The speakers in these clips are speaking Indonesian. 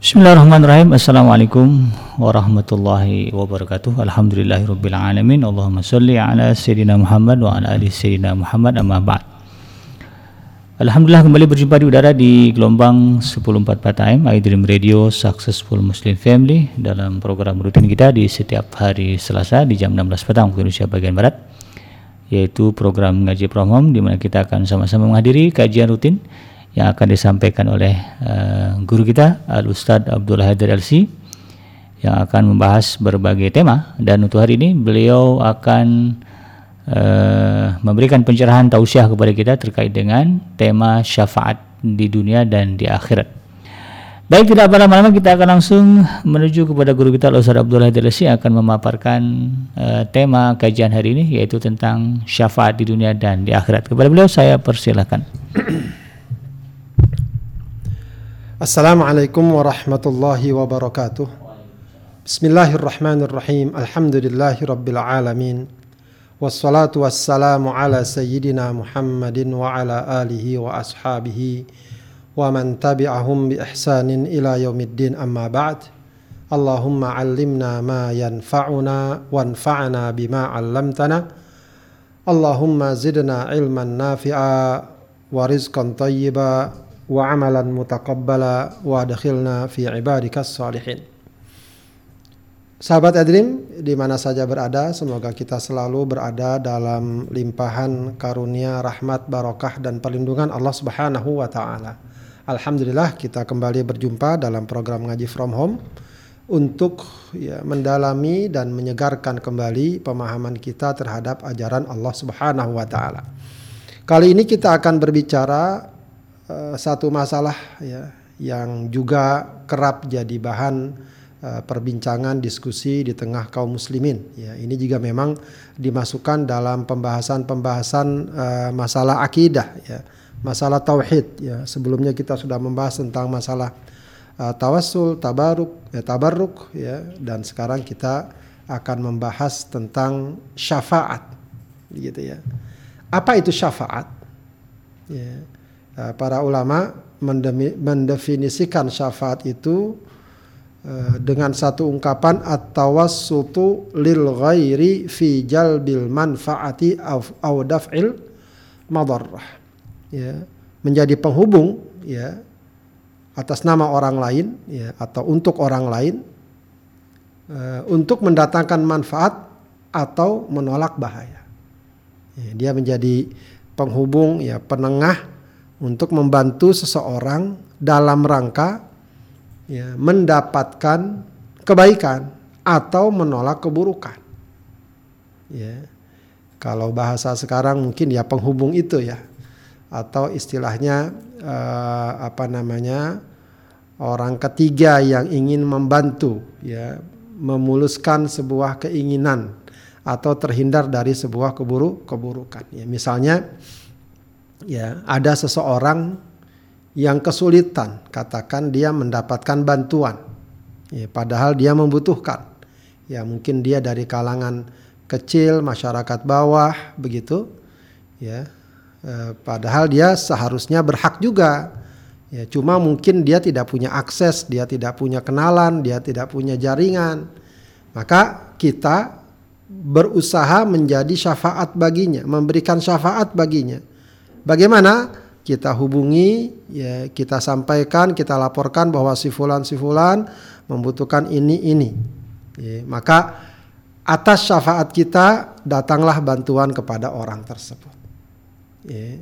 Bismillahirrahmanirrahim. Assalamualaikum warahmatullahi wabarakatuh. Alhamdulillahirabbil alamin. Allahumma shalli ala sayyidina Muhammad wa ala ali sayyidina Muhammad amma ba'd. Alhamdulillah kembali berjumpa di udara di gelombang 1044 AM iDream Radio Successful Muslim Family dalam program rutin kita di setiap hari Selasa di jam 16 petang waktu Indonesia bagian barat yaitu program ngaji from home di mana kita akan sama-sama menghadiri kajian rutin yang akan disampaikan oleh uh, guru kita Al Ustadz Abdullah Haidar LC yang akan membahas berbagai tema dan untuk hari ini beliau akan uh, memberikan pencerahan tausiah kepada kita terkait dengan tema syafaat di dunia dan di akhirat. Baik tidak lama-lama kita akan langsung menuju kepada guru kita Al Abdullah Haidar yang akan memaparkan uh, tema kajian hari ini yaitu tentang syafaat di dunia dan di akhirat. Kepada beliau saya persilahkan. Assalamualaikum warahmatullahi wabarakatuh. Bismillahirrahmanirrahim. Alhamdulillahi rabbil alamin. Wassalatu wassalamu ala sayyidina Muhammadin wa ala alihi wa ashabihi wa man tabi'ahum bi ihsanin ila yaumiddin amma ba'd. Allahumma 'allimna ma yanfa'una wanfa'na bima 'allamtana. Allahumma zidna ilman nafi'a wa rizqan tayyiba wa amalan mutaqabbala wa adkhilna fi ibadikas salihin. Sahabat Adrim, di mana saja berada, semoga kita selalu berada dalam limpahan karunia, rahmat, barokah dan perlindungan Allah Subhanahu wa taala. Alhamdulillah kita kembali berjumpa dalam program ngaji from home untuk ya, mendalami dan menyegarkan kembali pemahaman kita terhadap ajaran Allah Subhanahu wa taala. Kali ini kita akan berbicara Eh, satu masalah ya yang juga kerap jadi bahan uh, perbincangan diskusi di tengah kaum muslimin. Ya ini juga memang dimasukkan dalam pembahasan-pembahasan uh, masalah akidah ya masalah tauhid. Ya sebelumnya kita sudah membahas tentang masalah uh, tawassul tabaruk ya tabarruk ya dan sekarang kita akan membahas tentang syafaat gitu ya. Apa itu syafaat? Ya para ulama mendefinisikan syafaat itu eh, dengan satu ungkapan at-tawassutu lil ghairi fi jalbil manfaati aw daf'il madarrah. Ya menjadi penghubung ya atas nama orang lain ya atau untuk orang lain uh, untuk mendatangkan manfaat atau menolak bahaya. Ya, dia menjadi penghubung ya penengah untuk membantu seseorang dalam rangka ya, mendapatkan kebaikan atau menolak keburukan. Ya. Kalau bahasa sekarang mungkin ya penghubung itu ya atau istilahnya eh, apa namanya orang ketiga yang ingin membantu ya memuluskan sebuah keinginan atau terhindar dari sebuah keburu keburukan ya misalnya ya ada seseorang yang kesulitan katakan dia mendapatkan bantuan. Ya, padahal dia membutuhkan. Ya mungkin dia dari kalangan kecil masyarakat bawah begitu. Ya e, padahal dia seharusnya berhak juga. Ya cuma mungkin dia tidak punya akses dia tidak punya kenalan dia tidak punya jaringan. Maka kita berusaha menjadi syafaat baginya memberikan syafaat baginya Bagaimana? Kita hubungi, ya, kita sampaikan, kita laporkan bahwa si fulan si fulan membutuhkan ini ini. Ya, maka atas syafaat kita datanglah bantuan kepada orang tersebut. Ya.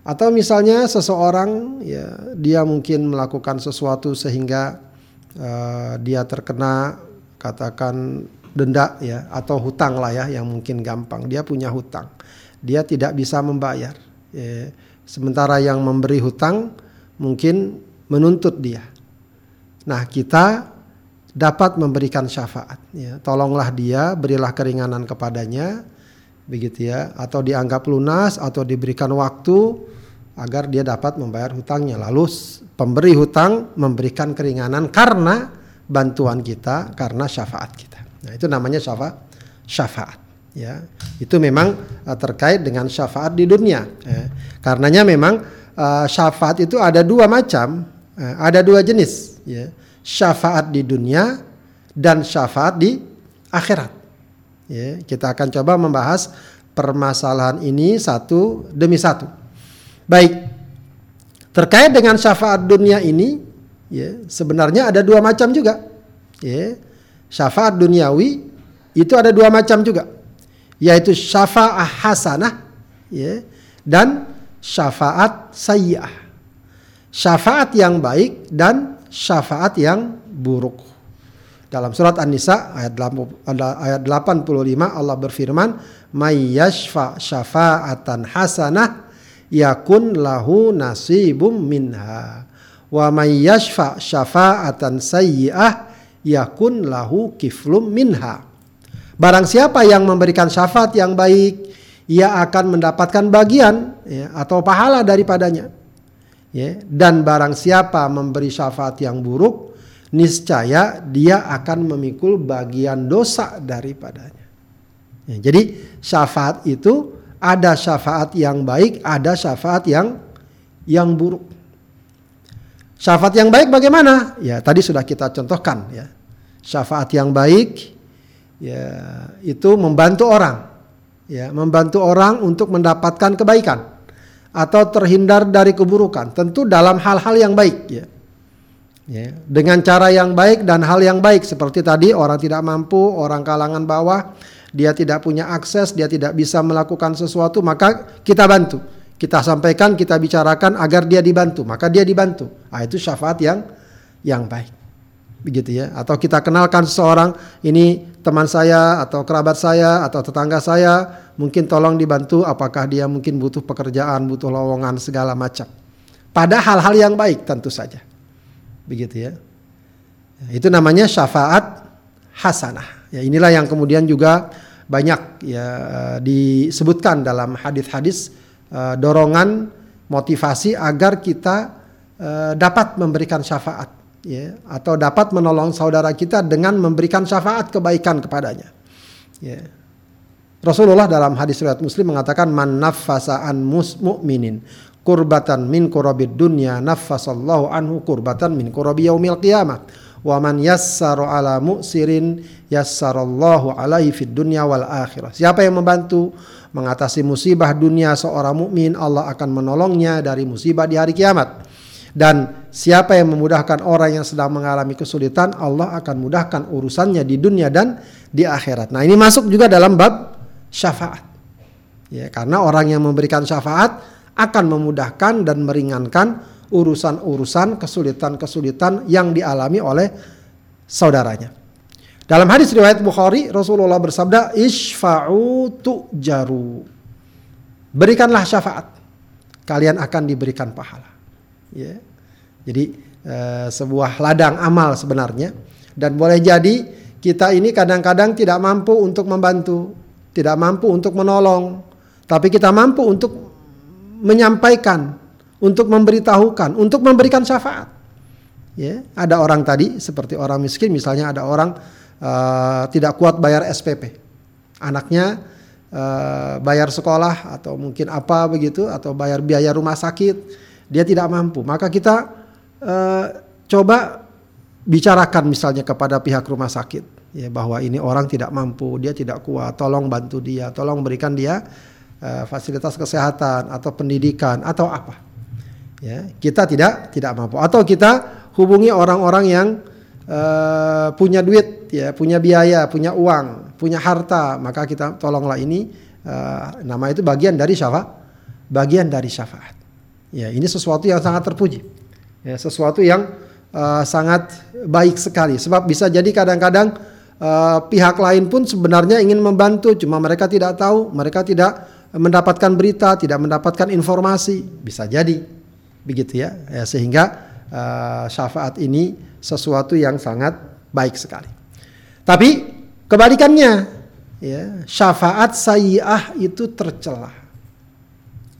Atau misalnya seseorang ya dia mungkin melakukan sesuatu sehingga uh, dia terkena katakan denda ya atau hutang lah ya yang mungkin gampang dia punya hutang dia tidak bisa membayar Ya, sementara yang memberi hutang mungkin menuntut dia. Nah, kita dapat memberikan syafaat. Ya. Tolonglah dia, berilah keringanan kepadanya, begitu ya, atau dianggap lunas atau diberikan waktu agar dia dapat membayar hutangnya. Lalu pemberi hutang memberikan keringanan karena bantuan kita, karena syafaat kita. Nah, itu namanya syafaat. Syafaat ya itu memang uh, terkait dengan syafaat di dunia ya. karenanya memang uh, syafaat itu ada dua macam uh, ada dua jenis ya syafaat di dunia dan syafaat di akhirat. Ya, kita akan coba membahas permasalahan ini satu demi satu. Baik, terkait dengan syafaat dunia ini, ya, sebenarnya ada dua macam juga. Ya, syafaat duniawi itu ada dua macam juga, yaitu syafaat hasanah, ya, dan syafaat sayyi'ah. Syafaat yang baik dan syafaat yang buruk. Dalam surat An-Nisa ayat 85 Allah berfirman, "May yashfa syafa'atan hasanah yakun lahu nasibum minha wa may yashfa syafa'atan sayyi'ah yakun lahu kiflum minha." Barang siapa yang memberikan syafaat yang baik, ia akan mendapatkan bagian ya, atau pahala daripadanya. Ya, dan barang siapa memberi syafaat yang buruk, niscaya dia akan memikul bagian dosa daripadanya. Ya, jadi syafaat itu ada syafaat yang baik, ada syafaat yang yang buruk. Syafaat yang baik bagaimana? Ya tadi sudah kita contohkan ya. Syafaat yang baik ya itu membantu orang. Ya, membantu orang untuk mendapatkan kebaikan atau terhindar dari keburukan. Tentu dalam hal-hal yang baik ya ya, dengan cara yang baik dan hal yang baik seperti tadi orang tidak mampu, orang kalangan bawah, dia tidak punya akses, dia tidak bisa melakukan sesuatu, maka kita bantu. Kita sampaikan, kita bicarakan agar dia dibantu, maka dia dibantu. Ah itu syafaat yang yang baik. Begitu ya. Atau kita kenalkan seseorang, ini teman saya atau kerabat saya atau tetangga saya, mungkin tolong dibantu apakah dia mungkin butuh pekerjaan, butuh lowongan segala macam. Pada hal-hal yang baik tentu saja begitu ya. Itu namanya syafaat hasanah. Ya inilah yang kemudian juga banyak ya disebutkan dalam hadis-hadis uh, dorongan motivasi agar kita uh, dapat memberikan syafaat ya atau dapat menolong saudara kita dengan memberikan syafaat kebaikan kepadanya. Ya. Rasulullah dalam hadis riwayat Muslim mengatakan man nafasa an mu'minin kurbatan min kurabid dunya naffasallahu anhu kurbatan min kurabi yaumil qiyamah wa man yassara ala mu'sirin yassarallahu alaihi fid dunya wal akhirah siapa yang membantu mengatasi musibah dunia seorang mukmin Allah akan menolongnya dari musibah di hari kiamat dan siapa yang memudahkan orang yang sedang mengalami kesulitan Allah akan mudahkan urusannya di dunia dan di akhirat nah ini masuk juga dalam bab syafaat ya karena orang yang memberikan syafaat akan memudahkan dan meringankan urusan-urusan kesulitan-kesulitan yang dialami oleh saudaranya. Dalam hadis riwayat Bukhari, Rasulullah bersabda, "Isfa'u tu'jaru." Berikanlah syafaat, kalian akan diberikan pahala. Ya. Jadi eh, sebuah ladang amal sebenarnya dan boleh jadi kita ini kadang-kadang tidak mampu untuk membantu, tidak mampu untuk menolong, tapi kita mampu untuk menyampaikan, untuk memberitahukan, untuk memberikan syafaat. Ya, ada orang tadi seperti orang miskin, misalnya ada orang uh, tidak kuat bayar SPP, anaknya uh, bayar sekolah atau mungkin apa begitu, atau bayar biaya rumah sakit, dia tidak mampu, maka kita uh, coba bicarakan misalnya kepada pihak rumah sakit ya bahwa ini orang tidak mampu, dia tidak kuat, tolong bantu dia, tolong berikan dia uh, fasilitas kesehatan atau pendidikan atau apa. Ya, kita tidak tidak mampu atau kita hubungi orang-orang yang uh, punya duit ya, punya biaya, punya uang, punya harta, maka kita tolonglah ini uh, nama itu bagian dari syafaat, bagian dari syafaat. Ya, ini sesuatu yang sangat terpuji. Ya, sesuatu yang uh, sangat baik sekali sebab bisa jadi kadang-kadang uh, pihak lain pun sebenarnya ingin membantu cuma mereka tidak tahu, mereka tidak mendapatkan berita, tidak mendapatkan informasi, bisa jadi begitu ya. ya sehingga uh, syafaat ini sesuatu yang sangat baik sekali. Tapi kebalikannya, ya, syafaat sayyah itu tercela.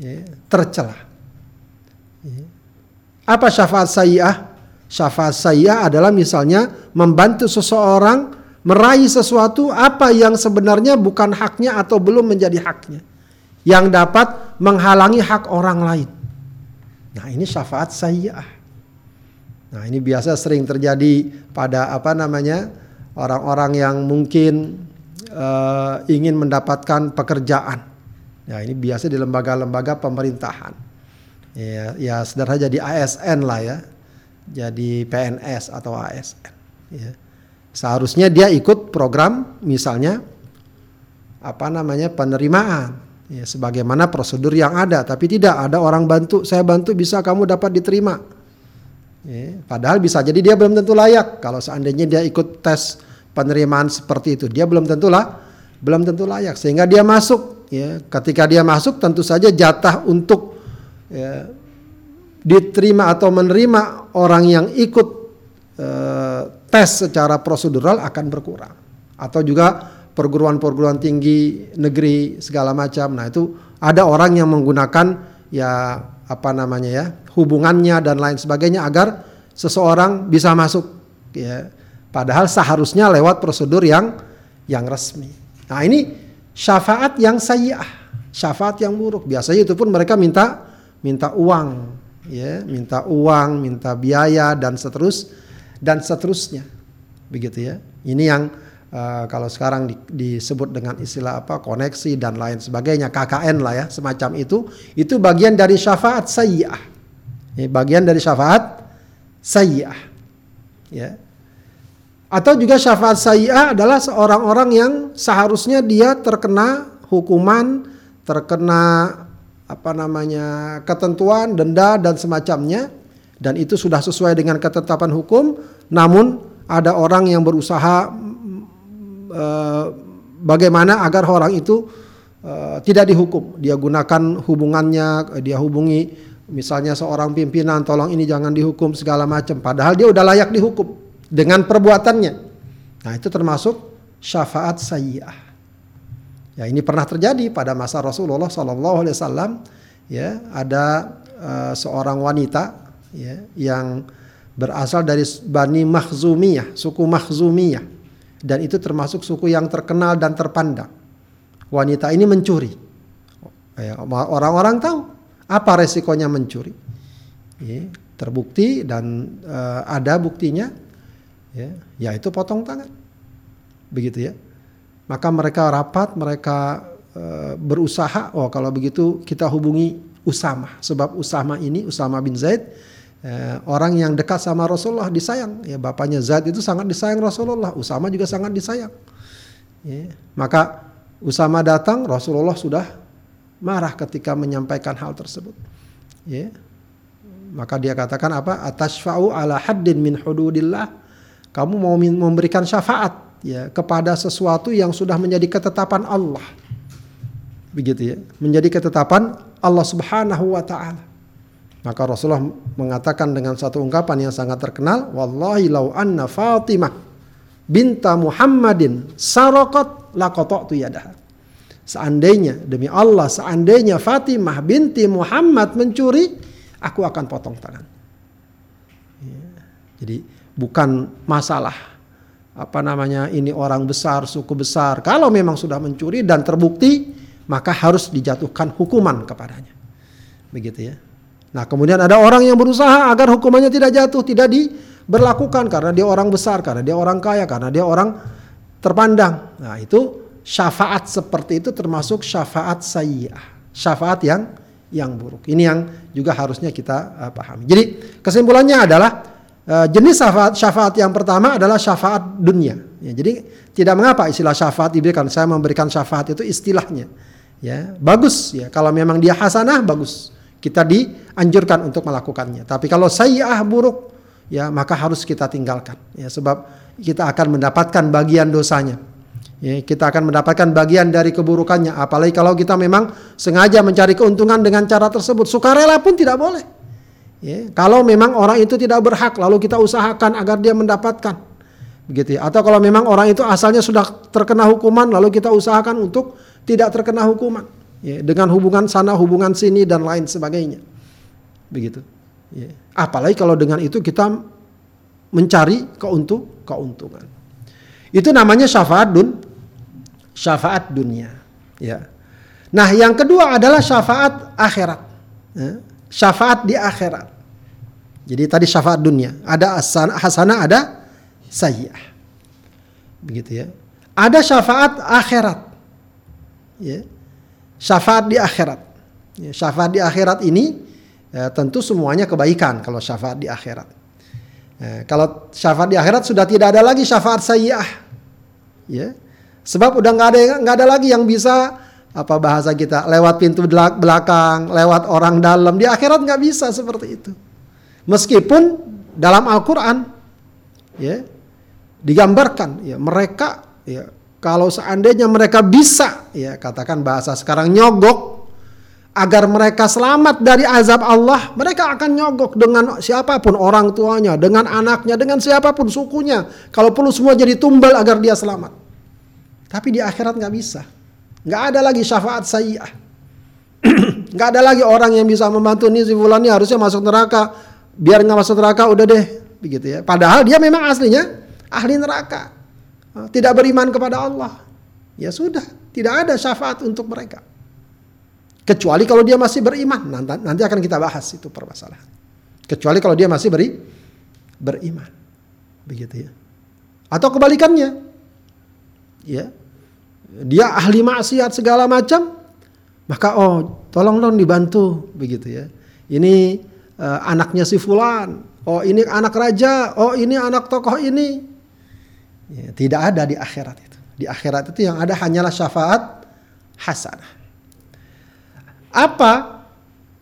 Ya, tercela. Apa syafaat sayyah? Syafaat sayyah adalah misalnya membantu seseorang meraih sesuatu apa yang sebenarnya bukan haknya atau belum menjadi haknya yang dapat menghalangi hak orang lain. Nah, ini syafaat sayyah. Nah, ini biasa sering terjadi pada apa namanya? orang-orang yang mungkin uh, ingin mendapatkan pekerjaan. Ya, ini biasa di lembaga-lembaga pemerintahan. Ya, ya sederhana jadi ASN lah ya. Jadi PNS atau ASN, ya. Seharusnya dia ikut program misalnya apa namanya penerimaan ya sebagaimana prosedur yang ada. Tapi tidak ada orang bantu saya bantu bisa kamu dapat diterima. Ya, padahal bisa jadi dia belum tentu layak. Kalau seandainya dia ikut tes penerimaan seperti itu dia belum tentu lah belum tentu layak. Sehingga dia masuk ya ketika dia masuk tentu saja jatah untuk ya, diterima atau menerima orang yang ikut eh, tes secara prosedural akan berkurang atau juga perguruan-perguruan tinggi negeri segala macam. Nah, itu ada orang yang menggunakan ya apa namanya ya, hubungannya dan lain sebagainya agar seseorang bisa masuk ya. Padahal seharusnya lewat prosedur yang yang resmi. Nah, ini syafaat yang sayyi'ah, syafaat yang buruk. Biasanya itu pun mereka minta minta uang ya, minta uang, minta biaya dan seterus dan seterusnya. Begitu ya. Ini yang uh, kalau sekarang di, disebut dengan istilah apa koneksi dan lain sebagainya KKN lah ya semacam itu itu bagian dari syafaat sayyi'ah ini bagian dari syafaat sayyi'ah ya atau juga syafaat sayyi'ah adalah seorang orang yang seharusnya dia terkena hukuman terkena apa namanya ketentuan denda dan semacamnya dan itu sudah sesuai dengan ketetapan hukum namun ada orang yang berusaha Eh, bagaimana agar orang itu uh, tidak dihukum. Dia gunakan hubungannya, dia hubungi misalnya seorang pimpinan, tolong ini jangan dihukum segala macam. Padahal dia udah layak dihukum dengan perbuatannya. Nah itu termasuk syafaat sayyi'ah. Ya ini pernah terjadi pada masa Rasulullah Sallallahu Alaihi Wasallam. Ya ada uh, seorang wanita ya, yang berasal dari Bani Makhzumiyah, suku Makhzumiyah dan itu termasuk suku yang terkenal dan terpandang. Wanita ini mencuri. Ya, orang-orang tahu apa resikonya mencuri. Ya, terbukti dan uh, ada buktinya, ya, yaitu potong tangan. Begitu ya. Maka mereka rapat, mereka uh, berusaha. Oh kalau begitu kita hubungi Usama, sebab Usama ini Usama bin Zaid eh, orang yang dekat sama Rasulullah disayang. Ya bapaknya Zaid itu sangat disayang Rasulullah. Usama juga sangat disayang. Ya, maka Usama datang, Rasulullah sudah marah ketika menyampaikan hal tersebut. Ya. Maka dia katakan apa? Atashfa'u ala haddin min hududillah. Kamu mau memberikan syafaat ya kepada sesuatu yang sudah menjadi ketetapan Allah. Begitu ya. Menjadi ketetapan Allah Subhanahu wa taala. Maka Rasulullah mengatakan dengan satu ungkapan yang sangat terkenal, wallahi lau anna Fatimah binta Muhammadin saraqat laqata'tu yadaha. Seandainya demi Allah, seandainya Fatimah binti Muhammad mencuri, aku akan potong tangan. Ya. Jadi bukan masalah apa namanya ini orang besar, suku besar. Kalau memang sudah mencuri dan terbukti, maka harus dijatuhkan hukuman kepadanya. Begitu ya. Nah kemudian ada orang yang berusaha agar hukumannya tidak jatuh, tidak diberlakukan karena dia orang besar, karena dia orang kaya, karena dia orang terpandang. Nah itu syafaat seperti itu termasuk syafaat sayyi'ah. Syafaat yang yang buruk. Ini yang juga harusnya kita uh, pahami. Jadi kesimpulannya adalah uh, jenis syafaat syafaat yang pertama adalah syafaat dunia. Ya, jadi tidak mengapa istilah syafaat diberikan. Saya memberikan syafaat itu istilahnya. Ya, bagus ya. Kalau memang dia hasanah bagus kita dianjurkan untuk melakukannya. Tapi kalau sayyi'ah buruk, ya maka harus kita tinggalkan. Ya, sebab kita akan mendapatkan bagian dosanya. Ya, kita akan mendapatkan bagian dari keburukannya. Apalagi kalau kita memang sengaja mencari keuntungan dengan cara tersebut. Sukarela pun tidak boleh. Ya, kalau memang orang itu tidak berhak, lalu kita usahakan agar dia mendapatkan. Begitu ya. Atau kalau memang orang itu asalnya sudah terkena hukuman, lalu kita usahakan untuk tidak terkena hukuman ya, dengan hubungan sana hubungan sini dan lain sebagainya begitu ya. apalagi kalau dengan itu kita mencari keuntung keuntungan itu namanya syafaat dun syafaat dunia ya nah yang kedua adalah syafaat akhirat ya. Syafaat di akhirat Jadi tadi syafaat dunia, ada hasanah, ada sayyi'ah. Begitu ya. Ada syafaat akhirat. Ya. Syafaat di akhirat. Ya, syafaat di akhirat ini ya, tentu semuanya kebaikan kalau syafaat di akhirat. Ya, kalau syafaat di akhirat sudah tidak ada lagi syafaat sayyi'ah. Ya. Sebab udah nggak ada nggak ada lagi yang bisa apa bahasa kita lewat pintu belakang, lewat orang dalam. Di akhirat nggak bisa seperti itu. Meskipun dalam Al-Qur'an ya digambarkan ya mereka ya kalau seandainya mereka bisa ya katakan bahasa sekarang nyogok agar mereka selamat dari azab Allah, mereka akan nyogok dengan siapa pun orang tuanya, dengan anaknya, dengan siapa pun sukunya. Kalau perlu semua jadi tumbal agar dia selamat. Tapi di akhirat nggak bisa. Nggak ada lagi syafaat sayyi'ah. nggak ada lagi orang yang bisa membantu nih si fulan ini harusnya masuk neraka. Biar nggak masuk neraka udah deh. Begitu ya. Padahal dia memang aslinya ahli neraka. Tidak beriman kepada Allah. Ya sudah. Tidak ada syafaat untuk mereka. Kecuali kalau dia masih beriman. Nanti, nanti akan kita bahas itu permasalahan. Kecuali kalau dia masih beri, beriman. Begitu ya. Atau kebalikannya. Ya dia ahli maksiat segala macam, maka oh tolong dong dibantu begitu ya. Ini uh, anaknya si fulan, oh ini anak raja, oh ini anak tokoh ini. Ya, tidak ada di akhirat itu. Di akhirat itu yang ada hanyalah syafaat hasanah. Apa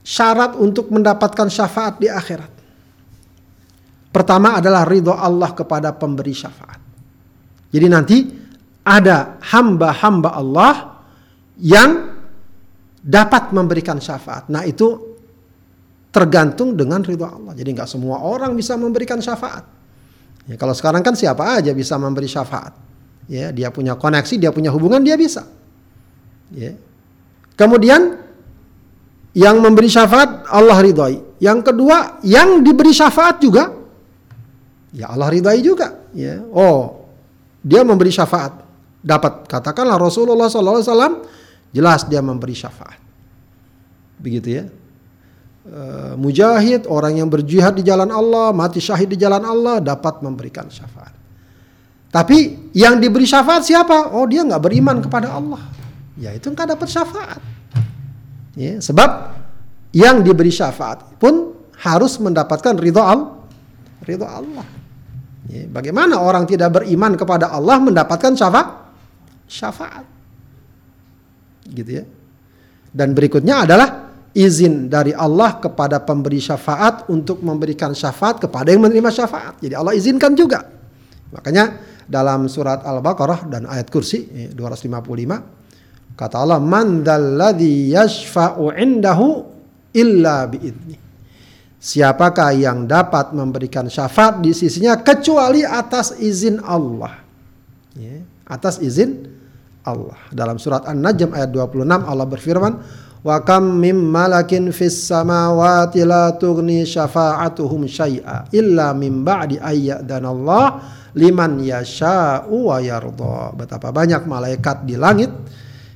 syarat untuk mendapatkan syafaat di akhirat? Pertama adalah ridho Allah kepada pemberi syafaat. Jadi nanti ada hamba-hamba Allah yang dapat memberikan syafaat. Nah itu tergantung dengan ridho Allah. Jadi nggak semua orang bisa memberikan syafaat. Ya, kalau sekarang kan siapa aja bisa memberi syafaat. Ya, dia punya koneksi, dia punya hubungan, dia bisa. Ya. Kemudian yang memberi syafaat Allah ridhoi. Yang kedua, yang diberi syafaat juga ya Allah ridhoi juga. Ya. Oh, dia memberi syafaat dapat. Katakanlah Rasulullah SAW jelas dia memberi syafaat. Begitu ya. E, mujahid orang yang berjihad di jalan Allah mati syahid di jalan Allah dapat memberikan syafaat. Tapi yang diberi syafaat siapa? Oh dia nggak beriman kepada Allah. Ya itu nggak dapat syafaat. Ya, sebab yang diberi syafaat pun harus mendapatkan ridho Allah ridho Allah. Ya, bagaimana orang tidak beriman kepada Allah mendapatkan syafaat syafaat. Gitu ya. Dan berikutnya adalah izin dari Allah kepada pemberi syafaat untuk memberikan syafaat kepada yang menerima syafaat. Jadi Allah izinkan juga. Makanya dalam surat Al-Baqarah dan ayat kursi 255 kata Allah man dalladzi yashfa'u indahu illa biidni. Siapakah yang dapat memberikan syafaat di sisinya kecuali atas izin Allah. Ya, atas izin Allah. Dalam surat An-Najm ayat 26 Allah berfirman, "Wa kam mim malakin fis samawati la tughni syafa'atuhum syai'a illa min ba'di dan Allah liman yasha'u wa yarda." Betapa banyak malaikat di langit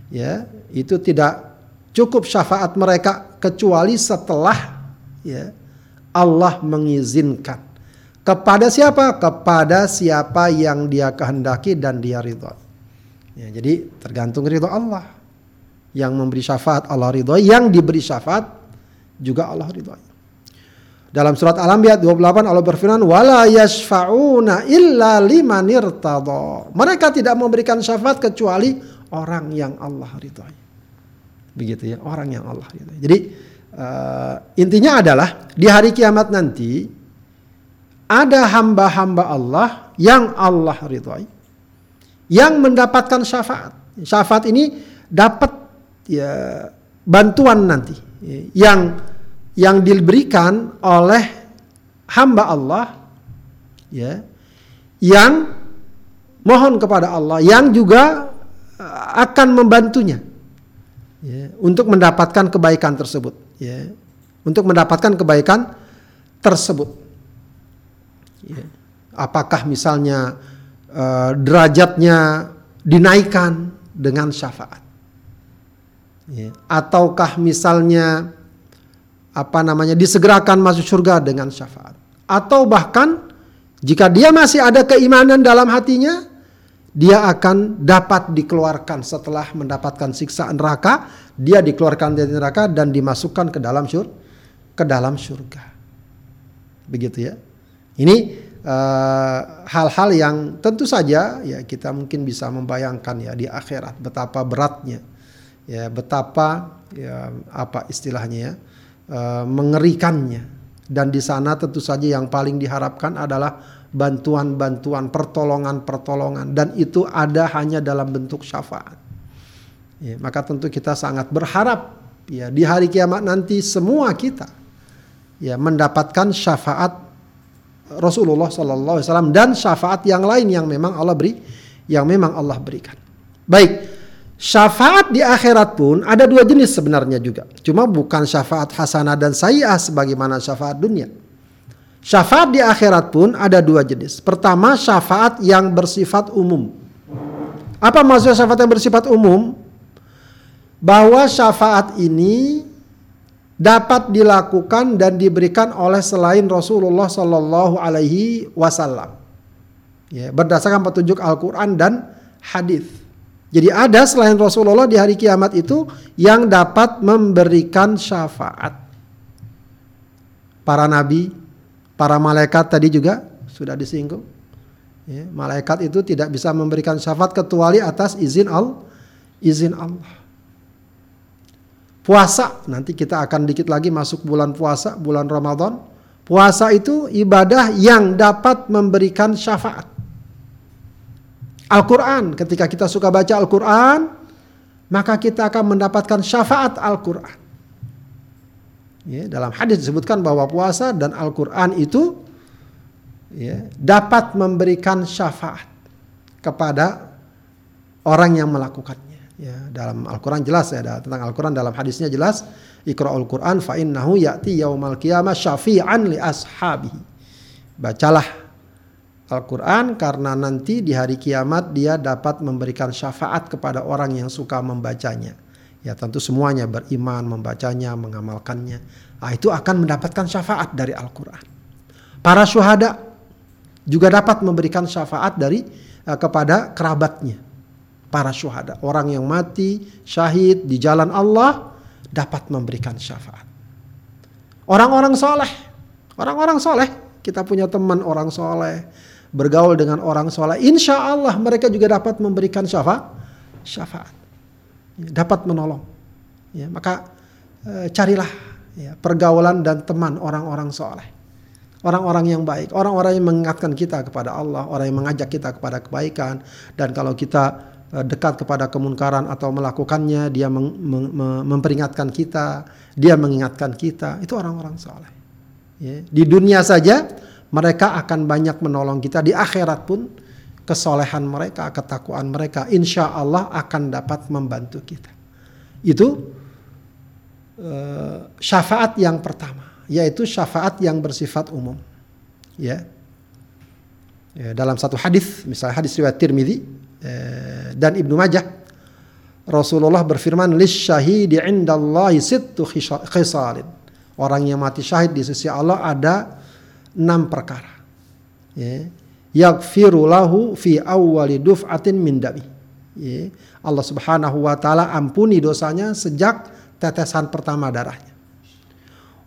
ya, itu tidak cukup syafaat mereka kecuali setelah ya Allah mengizinkan. Kepada siapa? Kepada siapa yang dia kehendaki dan dia ridho. Ya, jadi tergantung ridho Allah. Yang memberi syafaat Allah ridho, yang diberi syafaat juga Allah ridho. Dalam surat Al-Anbiya 28 Allah berfirman, "Wala yashfa'una illa liman irtada." Mereka tidak memberikan syafaat kecuali orang yang Allah ridhoi. Begitu ya, orang yang Allah ridhoi. Jadi uh, intinya adalah di hari kiamat nanti ada hamba-hamba Allah yang Allah ridhoi yang mendapatkan syafaat. Syafaat ini dapat ya bantuan nanti yang yang diberikan oleh hamba Allah ya yang mohon kepada Allah yang juga uh, akan membantunya ya, untuk mendapatkan kebaikan tersebut ya untuk mendapatkan kebaikan tersebut ya. apakah misalnya uh, derajatnya dinaikkan dengan syafaat. Ya. Ataukah misalnya apa namanya disegerakan masuk surga dengan syafaat. atau bahkan jika dia masih ada keimanan dalam hatinya, dia akan dapat dikeluarkan setelah mendapatkan siksa neraka, dia dikeluarkan dari neraka dan dimasukkan ke dalam syur ke dalam surga. Begitu ya. Ini eh, hal-hal uh, yang tentu saja ya kita mungkin bisa membayangkan ya di akhirat betapa beratnya ya betapa ya apa istilahnya ya uh, mengerikannya. Dan di sana tentu saja yang paling diharapkan adalah bantuan-bantuan pertolongan-pertolongan. Dan itu ada hanya dalam bentuk syafaat. Ya, maka tentu kita sangat berharap ya di hari kiamat nanti semua kita ya mendapatkan syafaat Rasulullah Wasallam dan syafaat yang lain yang memang Allah beri, yang memang Allah berikan. Baik, syafaat di akhirat pun ada dua jenis sebenarnya juga. Cuma bukan syafaat hasanah dan sayyah sebagaimana syafaat dunia. Syafaat di akhirat pun ada dua jenis. Pertama, syafaat yang bersifat umum. Apa maksudnya syafaat yang bersifat umum? Bahwa syafaat ini dapat dilakukan dan diberikan oleh selain Rasulullah Shallallahu Alaihi Wasallam. Ya, berdasarkan petunjuk Al-Quran dan hadis. Jadi ada selain Rasulullah di hari kiamat itu yang dapat memberikan syafaat. Para nabi, para malaikat tadi juga sudah disinggung. Ya, malaikat itu tidak bisa memberikan syafaat kecuali atas izin Allah. Izin Allah. Puasa, nanti kita akan dikit lagi masuk bulan puasa, bulan Ramadan. Puasa itu ibadah yang dapat memberikan syafaat. Al-Quran, ketika kita suka baca Al-Quran, maka kita akan mendapatkan syafaat Al-Quran. Ya, dalam hadis disebutkan bahwa puasa dan Al-Quran itu ya, dapat memberikan syafaat kepada orang yang melakukannya. Ya, dalam Al-Quran jelas ya tentang Al-Quran dalam hadisnya jelas Iqra'ul Quran fa innahu ya'ti yaumal qiyamah syafi'an li ashabihi. Bacalah Al-Quran karena nanti di hari kiamat dia dapat memberikan syafaat kepada orang yang suka membacanya. Ya tentu semuanya beriman, membacanya, mengamalkannya. Nah, itu akan mendapatkan syafaat dari Al-Quran. Para syuhada juga dapat memberikan syafaat dari uh, kepada kerabatnya para syuhada. Orang yang mati syahid di jalan Allah dapat memberikan syafaat. Orang-orang soleh, orang-orang soleh, kita punya teman orang soleh, bergaul dengan orang soleh, insya Allah mereka juga dapat memberikan syafaat, syafaat, dapat menolong. Ya, maka e, carilah ya, pergaulan dan teman orang-orang soleh, orang-orang yang baik, orang-orang yang mengingatkan kita kepada Allah, orang yang mengajak kita kepada kebaikan, dan kalau kita dekat kepada kemunkaran atau melakukannya, dia mem mem memperingatkan kita, dia mengingatkan kita, itu orang-orang soleh. Ya. Di dunia saja mereka akan banyak menolong kita, di akhirat pun kesolehan mereka, ketakwaan mereka, insya Allah akan dapat membantu kita. Itu uh, syafaat yang pertama, yaitu syafaat yang bersifat umum. Ya. ya dalam satu hadis, misalnya hadis riwayat Tirmidzi, Eh, dan Ibnu Majah Rasulullah berfirman lis indallahi sittu khisalin. Orang yang mati syahid di sisi Allah ada enam perkara. Ya. Yaghfiru lahu fi awwali duf'atin min dami ya. Allah Subhanahu wa taala ampuni dosanya sejak tetesan pertama darahnya.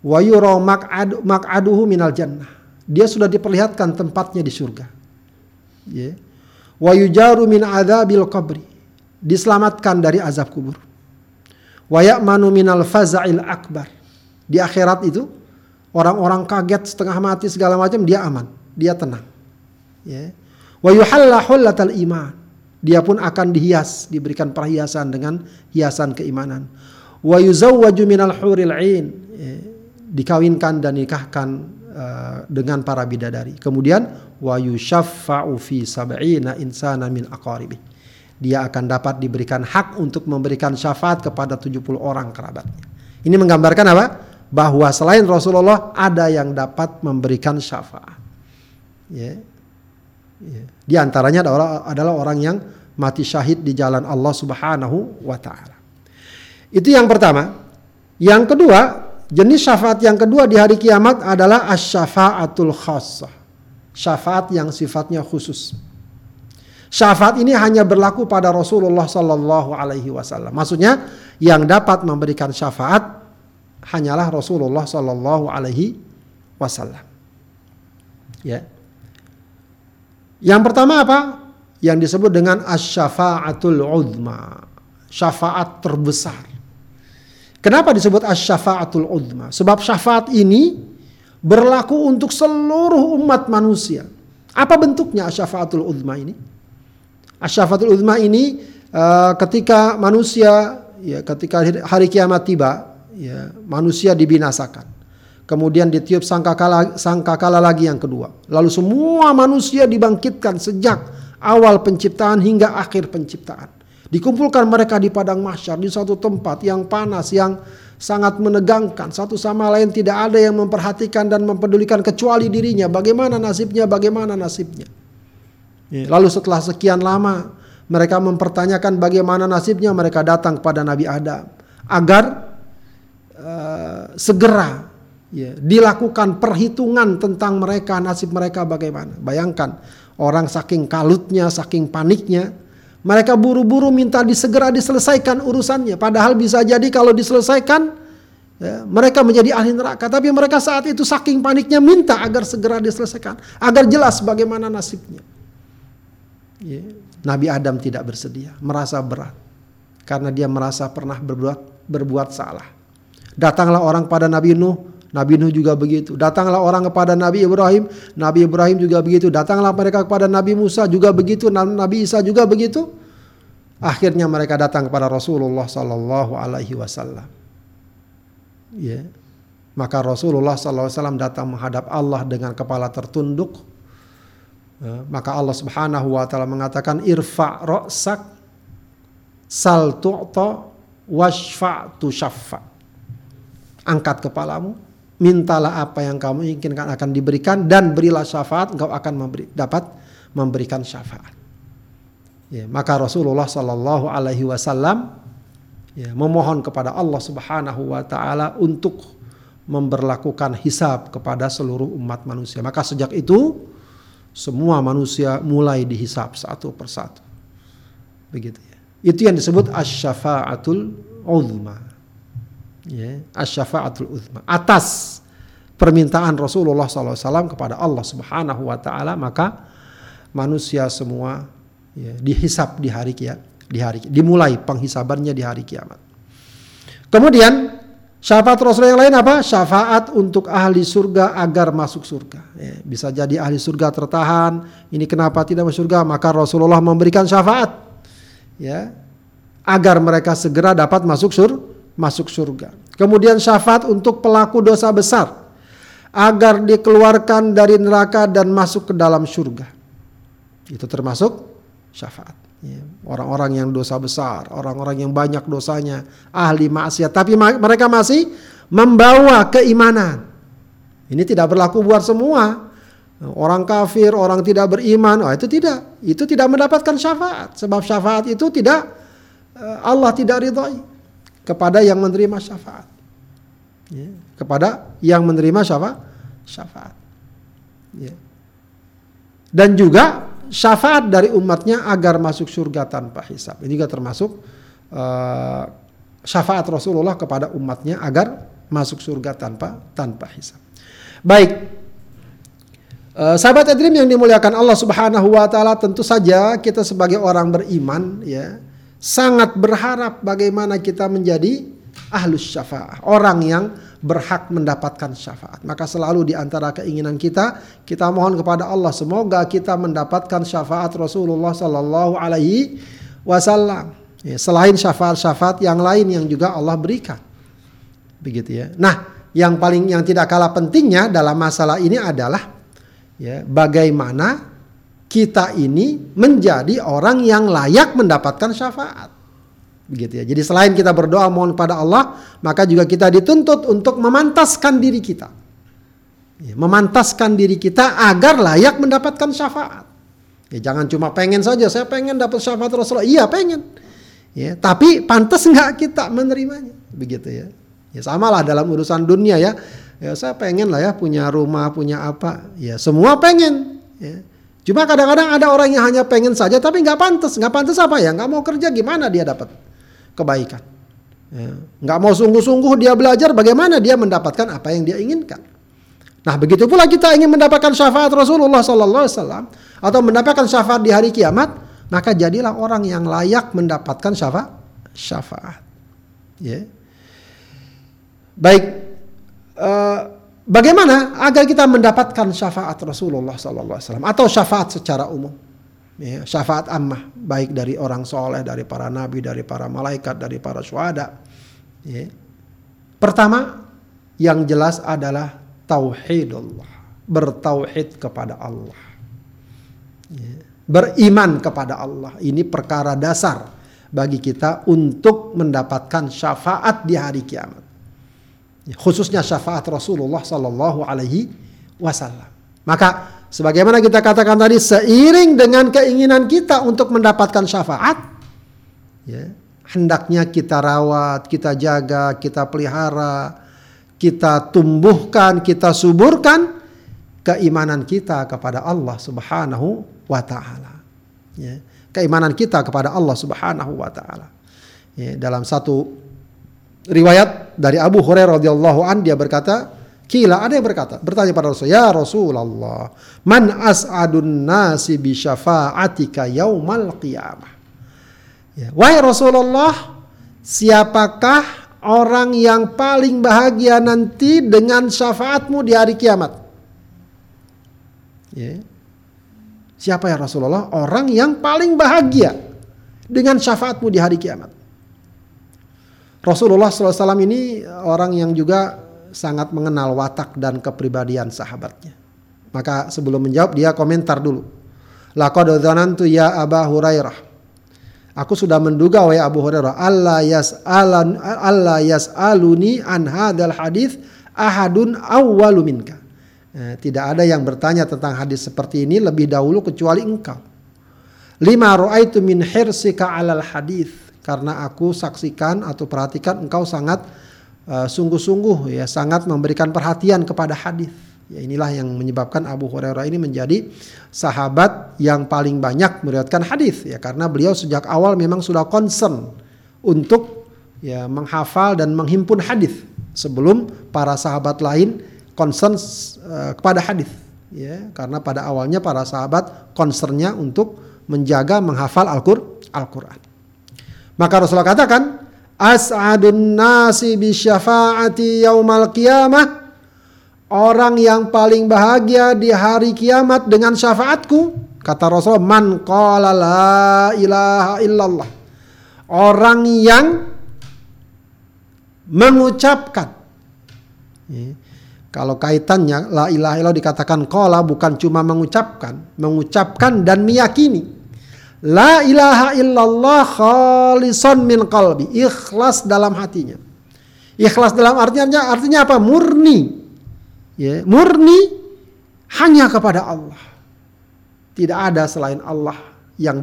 Wa yura maq'aduhu minal jannah. Dia sudah diperlihatkan tempatnya di surga. Ya wa yujaru min adzabil qabri. Diselamatkan dari azab kubur. Wa ya'manu minal faza'il akbar. Di akhirat itu orang-orang kaget setengah mati segala macam dia aman. Dia tenang. Ya. Wa yuhalla iman. Dia pun akan dihias diberikan perhiasan dengan hiasan keimanan. Wa yuzawwaju minal huril ain. Ya, dikawinkan dan nikahkan uh, dengan para bidadari kemudian wa yushaffa'u fi sab'ina insana min aqaribi. Dia akan dapat diberikan hak untuk memberikan syafaat kepada 70 orang kerabatnya. Ini menggambarkan apa? Bahwa selain Rasulullah ada yang dapat memberikan syafaat. Ya. Ya. Di antaranya adalah, adalah orang yang mati syahid di jalan Allah Subhanahu wa taala. Itu yang pertama. Yang kedua, jenis syafaat yang kedua di hari kiamat adalah asyafaatul khassah. Syafaat yang sifatnya khusus. Syafaat ini hanya berlaku pada Rasulullah Sallallahu Alaihi Wasallam. Maksudnya yang dapat memberikan syafaat hanyalah Rasulullah Sallallahu Alaihi Wasallam. Ya. Yang pertama apa? Yang disebut dengan asyafaatul uzma. Syafaat terbesar. Kenapa disebut asyafaatul uzma? Sebab syafaat ini berlaku untuk seluruh umat manusia. Apa bentuknya asyafaatul uzma ini? Asyafaatul uzma ini uh, ketika manusia ya ketika hari kiamat tiba, ya manusia dibinasakan. Kemudian ditiup sangkakala sangkakala lagi yang kedua. Lalu semua manusia dibangkitkan sejak awal penciptaan hingga akhir penciptaan. Dikumpulkan mereka di padang mahsyar di suatu tempat yang panas yang sangat menegangkan. Satu sama lain tidak ada yang memperhatikan dan mempedulikan kecuali dirinya. Bagaimana nasibnya? Bagaimana nasibnya? Ya, lalu setelah sekian lama mereka mempertanyakan bagaimana nasibnya mereka datang kepada Nabi Adam agar uh, segera ya, dilakukan perhitungan tentang mereka nasib mereka bagaimana. Bayangkan orang saking kalutnya, saking paniknya mereka buru-buru minta disegera diselesaikan urusannya. Padahal bisa jadi kalau diselesaikan ya, mereka menjadi ahli neraka. Tapi mereka saat itu saking paniknya minta agar segera diselesaikan. Agar jelas bagaimana nasibnya. Ya. Nabi Adam tidak bersedia. Merasa berat. Karena dia merasa pernah berbuat, berbuat salah. Datanglah orang pada Nabi Nuh. Nabi Nuh juga begitu. Datanglah orang kepada Nabi Ibrahim, Nabi Ibrahim juga begitu. Datanglah mereka kepada Nabi Musa juga begitu, Nabi Isa juga begitu. Akhirnya mereka datang kepada Rasulullah Sallallahu Alaihi Wasallam. Ya, maka Rasulullah Wasallam datang menghadap Allah dengan kepala tertunduk. Ya, maka Allah Subhanahu Wa Taala mengatakan irfa roksak sal tu'ta washfa tu syaffa. Angkat kepalamu, mintalah apa yang kamu inginkan akan diberikan dan berilah syafaat engkau akan memberi, dapat memberikan syafaat. Ya, maka Rasulullah Shallallahu Alaihi Wasallam ya, memohon kepada Allah Subhanahu Wa Taala untuk memberlakukan hisab kepada seluruh umat manusia. Maka sejak itu semua manusia mulai dihisab satu persatu. Begitu ya. Itu yang disebut asyafaatul uzma ya, asyafaatul uzma. Atas permintaan Rasulullah SAW kepada Allah Subhanahu Wa Taala maka manusia semua ya, dihisap di hari kiamat di hari dimulai penghisabannya di hari kiamat. Kemudian syafaat Rasul yang lain apa? Syafaat untuk ahli surga agar masuk surga. Ya, bisa jadi ahli surga tertahan ini kenapa tidak masuk surga? Maka Rasulullah memberikan syafaat ya agar mereka segera dapat masuk surga masuk surga. Kemudian syafaat untuk pelaku dosa besar agar dikeluarkan dari neraka dan masuk ke dalam surga. Itu termasuk syafaat. Ya, orang-orang yang dosa besar, orang-orang yang banyak dosanya, ahli maksiat, tapi mereka masih membawa keimanan. Ini tidak berlaku buat semua. Orang kafir, orang tidak beriman, oh itu tidak. Itu tidak mendapatkan syafaat. Sebab syafaat itu tidak eh, Allah tidak ridhoi kepada yang menerima syafaat. Ya, kepada yang menerima syafaat. syafaat. Ya. Dan juga syafaat dari umatnya agar masuk surga tanpa hisab. Ini juga termasuk uh, syafaat Rasulullah kepada umatnya agar masuk surga tanpa tanpa hisab. Baik. Uh, sahabat Edrim yang dimuliakan Allah Subhanahu wa taala tentu saja kita sebagai orang beriman ya sangat berharap bagaimana kita menjadi ahlus syafaat, orang yang berhak mendapatkan syafaat. Maka selalu di antara keinginan kita, kita mohon kepada Allah semoga kita mendapatkan syafaat Rasulullah Sallallahu Alaihi Wasallam. Ya, selain syafaat-syafaat yang lain yang juga Allah berikan, begitu ya. Nah, yang paling yang tidak kalah pentingnya dalam masalah ini adalah ya bagaimana kita ini menjadi orang yang layak mendapatkan syafaat. Begitu ya. Jadi selain kita berdoa mohon kepada Allah, maka juga kita dituntut untuk memantaskan diri kita. Ya, memantaskan diri kita agar layak mendapatkan syafaat. Ya, jangan cuma pengen saja, saya pengen dapat syafaat Rasulullah. Iya pengen. Ya, tapi pantas nggak kita menerimanya? Begitu ya. Ya samalah dalam urusan dunia ya. Ya saya pengen lah ya punya rumah, punya apa. Ya semua pengen. Ya. Cuma kadang-kadang ada orang yang hanya pengen saja tapi nggak pantas. Nggak pantas apa ya? Nggak mau kerja gimana dia dapat kebaikan. Ya. Mau sungguh-sungguh dia belajar bagaimana dia mendapatkan apa yang dia inginkan. Nah begitu pula kita ingin mendapatkan syafaat Rasulullah Sallallahu atau mendapatkan syafaat di hari kiamat, maka jadilah orang yang layak mendapatkan syafaat. Syafaat. Ya. Baik, uh, bagaimana agar kita mendapatkan syafaat Rasulullah SAW atau syafaat secara umum? Ya, syafaat ammah baik dari orang soleh, dari para nabi, dari para malaikat, dari para syuhada. Ya. Pertama, yang jelas adalah tauhidullah, bertauhid kepada Allah. Ya. Beriman kepada Allah, ini perkara dasar bagi kita untuk mendapatkan syafaat di hari kiamat khususnya syafaat Rasulullah Sallallahu Alaihi Wasallam. Maka sebagaimana kita katakan tadi, seiring dengan keinginan kita untuk mendapatkan syafaat, ya, hendaknya kita rawat, kita jaga, kita pelihara, kita tumbuhkan, kita suburkan keimanan kita kepada Allah Subhanahu wa taala. Ya, keimanan kita kepada Allah Subhanahu wa taala. Ya, dalam satu riwayat dari Abu Hurairah radhiyallahu an dia berkata, Kila ada yang berkata, bertanya pada Rasul, "Ya Rasulullah, man as'adun nasi bi syafa'atika yaumal qiyamah?" Ya, wahai Rasulullah, siapakah orang yang paling bahagia nanti dengan syafaatmu di hari kiamat? Ya. Siapa ya Rasulullah? Orang yang paling bahagia dengan syafaatmu di hari kiamat. Rasulullah SAW ini orang yang juga sangat mengenal watak dan kepribadian sahabatnya. Maka sebelum menjawab dia komentar dulu. Laqad dzanantu ya Aba Hurairah. Aku sudah menduga wahai Abu Hurairah Allah yas'alan Allah yas'aluni an hadzal hadis ahadun awwalu minka. Eh, tidak ada yang bertanya tentang hadis seperti ini lebih dahulu kecuali engkau. Lima ra'aitu min hirsika 'alal hadis karena aku saksikan atau perhatikan engkau sangat uh, sungguh-sungguh ya sangat memberikan perhatian kepada hadis. Ya inilah yang menyebabkan Abu Hurairah ini menjadi sahabat yang paling banyak meriwayatkan hadis ya karena beliau sejak awal memang sudah concern untuk ya menghafal dan menghimpun hadis sebelum para sahabat lain concern uh, kepada hadis ya karena pada awalnya para sahabat concernnya untuk menjaga menghafal Al-Qur'an. Maka Rasulullah katakan, as'adun nasi bi syafaati yaumal qiyamah. Orang yang paling bahagia di hari kiamat dengan syafaatku. Kata Rasulullah, man qala la ilaha illallah. Orang yang mengucapkan. Ya. Kalau kaitannya la ilaha illallah dikatakan qala bukan cuma mengucapkan, mengucapkan dan meyakini. La ilaha illallah khalisan min qalbi. Ikhlas dalam hatinya. Ikhlas dalam artinya artinya apa? Murni. Ya, murni hanya kepada Allah. Tidak ada selain Allah yang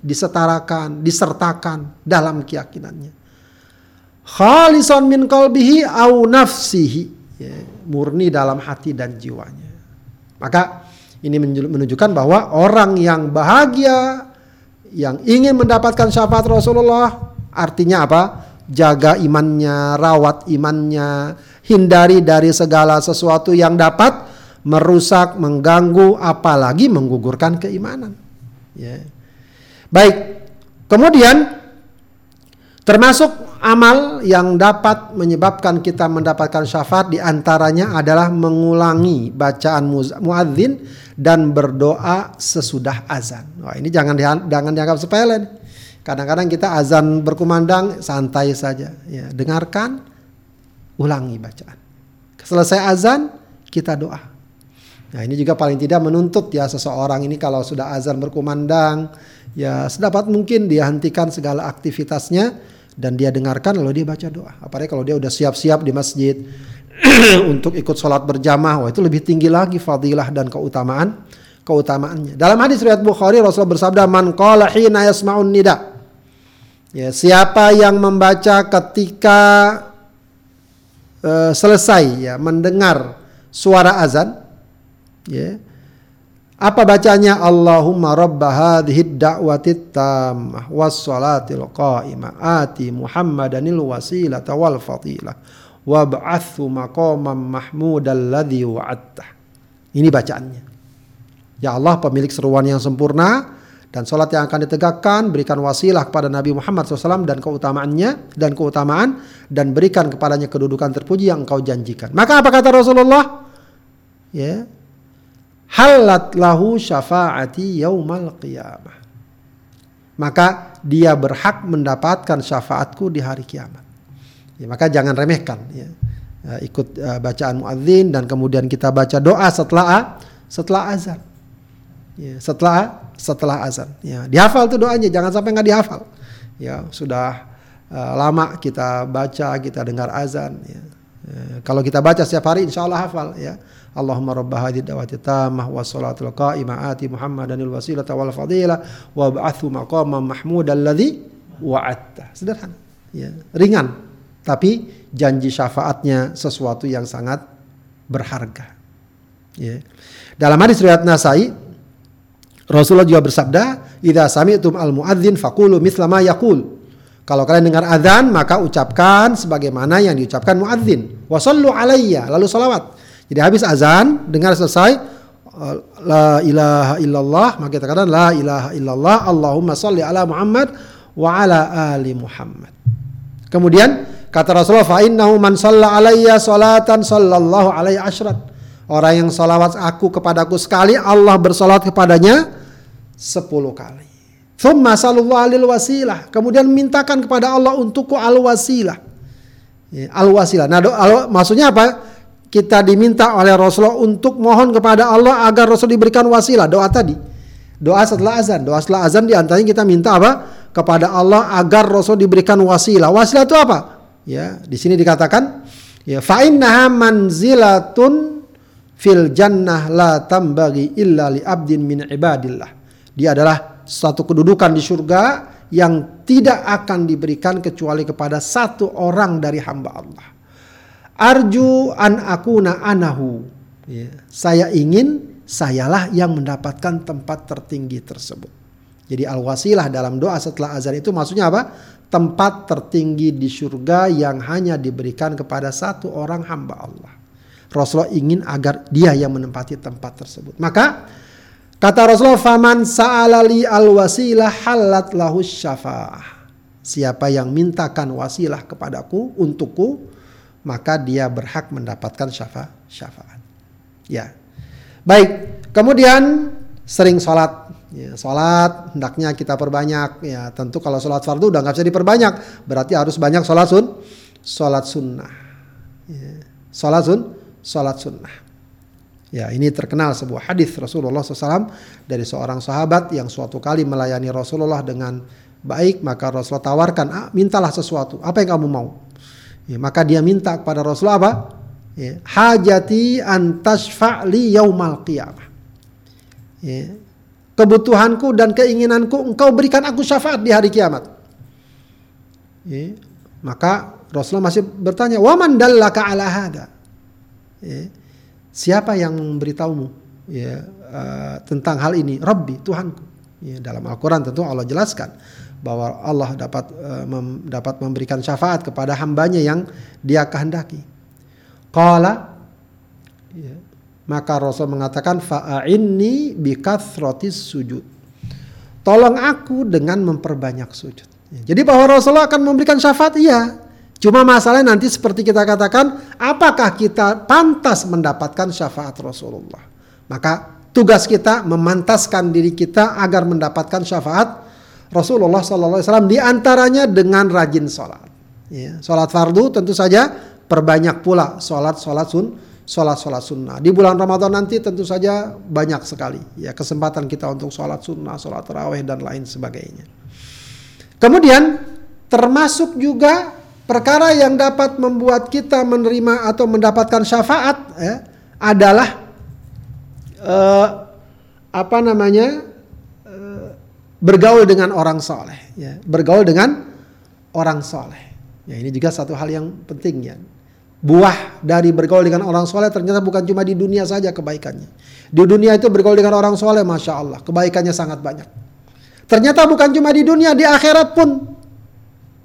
disetarakan, disertakan dalam keyakinannya. Khalisan min qalbihi au nafsihi. Ya, murni dalam hati dan jiwanya. Maka ini menunjukkan bahwa orang yang bahagia, yang ingin mendapatkan syafaat Rasulullah, artinya apa? Jaga imannya, rawat imannya, hindari dari segala sesuatu yang dapat merusak, mengganggu, apalagi menggugurkan keimanan. Ya. Baik, kemudian Termasuk amal yang dapat menyebabkan kita mendapatkan syafaat di antaranya adalah mengulangi bacaan muadzin dan berdoa sesudah azan. Wah ini jangan jangan dianggap sepele. Kadang-kadang kita azan berkumandang santai saja. Ya, dengarkan, ulangi bacaan. Selesai azan kita doa. Nah ini juga paling tidak menuntut ya seseorang ini kalau sudah azan berkumandang ya sedapat mungkin dia hentikan segala aktivitasnya dan dia dengarkan lalu dia baca doa. Apalagi kalau dia udah siap-siap di masjid untuk ikut sholat berjamaah, wah itu lebih tinggi lagi fadilah dan keutamaan keutamaannya. Dalam hadis riwayat Bukhari Rasulullah bersabda man qala hina yasma'un nida. Ya, siapa yang membaca ketika uh, selesai ya mendengar suara azan ya apa bacanya Allahumma rabba hadhihi da'wati tammah was salatil qa'imah ati Muhammadanil wasilata wal fadilah wab'athu maqaman mahmudal ladzi wa'adtah. Ini bacaannya. Ya Allah pemilik seruan yang sempurna dan sholat yang akan ditegakkan berikan wasilah kepada Nabi Muhammad SAW dan keutamaannya dan keutamaan dan berikan kepadanya kedudukan terpuji yang engkau janjikan. Maka apa kata Rasulullah? Ya, halat lahu syafaati yaumal qiyamah. Maka dia berhak mendapatkan syafaatku di hari kiamat. Ya, maka jangan remehkan ya. ya ikut uh, bacaan muadzin dan kemudian kita baca doa setelah setelah azan. Ya, setelah setelah azan. Ya, dihafal tuh doanya, jangan sampai nggak dihafal. Ya, sudah uh, lama kita baca, kita dengar azan. Ya. Ya, kalau kita baca setiap hari, insya Allah hafal. Ya. Allahumma rabba hadhihi da'wati tammah wa salatul qa'imah ati Muhammadanil wasilata wal fadilah wa ba'athu maqaman mahmud alladhi wa'atta. Sederhana. Ya, ringan. Tapi janji syafaatnya sesuatu yang sangat berharga. Ya. Dalam hadis riwayat Nasai, Rasulullah juga bersabda, "Idza sami'tum al-muadzin faqulu mithla ma yaqul." Kalau kalian dengar azan, maka ucapkan sebagaimana yang diucapkan muadzin. Wa sallu alayya, lalu salawat. Jadi habis azan, dengar selesai la ilaha illallah, maka kita katakan la ilaha illallah, Allahumma salli ala Muhammad wa ala ali Muhammad. Kemudian kata Rasulullah fa innahu man shalla alayya salatan sallallahu alaihi asyrat. Orang yang salawat aku kepadaku sekali, Allah bersalat kepadanya sepuluh kali. Thumma sallallahu alil wasilah. Kemudian mintakan kepada Allah untukku al wasilah. Ya, al wasilah. Nah, do, al, maksudnya apa? kita diminta oleh Rasulullah untuk mohon kepada Allah agar Rasul diberikan wasilah doa tadi doa setelah azan doa setelah azan di antaranya kita minta apa kepada Allah agar Rasul diberikan wasilah wasilah itu apa ya di sini dikatakan ya fa innaha manzilatun fil jannah la tambagi illa li abdin min ibadillah dia adalah satu kedudukan di surga yang tidak akan diberikan kecuali kepada satu orang dari hamba Allah Arju an akuna anahu. Ya, saya ingin sayalah yang mendapatkan tempat tertinggi tersebut. Jadi al-wasilah dalam doa setelah azan itu maksudnya apa? Tempat tertinggi di surga yang hanya diberikan kepada satu orang hamba Allah. Rasulullah ingin agar dia yang menempati tempat tersebut. Maka kata Rasulullah, "Faman sa'alali al-wasilah halat lahu syafa'ah." Siapa yang mintakan wasilah kepadaku untukku, maka dia berhak mendapatkan syafa syafaat. Ya. Baik, kemudian sering sholat. Ya, sholat hendaknya kita perbanyak. Ya, tentu kalau sholat fardu udah nggak bisa diperbanyak, berarti harus banyak sholat sun, sholat sunnah. Ya, sholat sun, sholat sunnah. Ya, ini terkenal sebuah hadis Rasulullah SAW dari seorang sahabat yang suatu kali melayani Rasulullah dengan baik, maka Rasulullah tawarkan, ah, mintalah sesuatu, apa yang kamu mau? Ya, maka dia minta kepada Rasulullah apa? Ya, hajati antasfa'li yaumal qiyamah. Ya, kebutuhanku dan keinginanku engkau berikan aku syafaat di hari kiamat. Ya, maka Rasulullah masih bertanya, "Waman dallaka ala hada?" Ya, siapa yang memberitahumu ya uh, tentang hal ini? Rabbi, Tuhanku. Ya, dalam Al-Qur'an tentu Allah jelaskan bahwa Allah dapat uh, mem, dapat memberikan syafaat kepada hambanya yang dia kehendaki. Qala ya, maka Rasul mengatakan fa'inni bikathrotis sujud. Tolong aku dengan memperbanyak sujud. Ya, jadi bahwa Rasulullah akan memberikan syafaat iya. Cuma masalahnya nanti seperti kita katakan, apakah kita pantas mendapatkan syafaat Rasulullah? Maka tugas kita memantaskan diri kita agar mendapatkan syafaat Rasulullah SAW di antaranya dengan rajin sholat. Ya, sholat fardu tentu saja perbanyak pula sholat sholat sun sholat sholat sunnah. Di bulan Ramadan nanti tentu saja banyak sekali ya kesempatan kita untuk sholat sunnah, sholat taraweh dan lain sebagainya. Kemudian termasuk juga perkara yang dapat membuat kita menerima atau mendapatkan syafaat ya, adalah uh, apa namanya bergaul dengan orang soleh, ya, bergaul dengan orang soleh. Ya, ini juga satu hal yang penting ya. buah dari bergaul dengan orang soleh ternyata bukan cuma di dunia saja kebaikannya. Di dunia itu bergaul dengan orang soleh, masya Allah, kebaikannya sangat banyak. Ternyata bukan cuma di dunia, di akhirat pun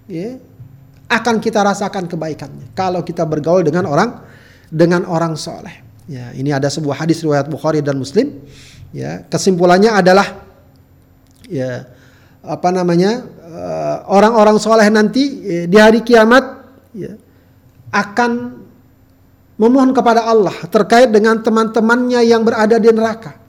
ya, akan kita rasakan kebaikannya. Kalau kita bergaul dengan orang dengan orang soleh. Ya, ini ada sebuah hadis riwayat Bukhari dan Muslim. Ya, kesimpulannya adalah ya apa namanya eh, orang-orang soleh nanti ya, di hari kiamat ya, akan memohon kepada Allah terkait dengan teman-temannya yang berada di neraka.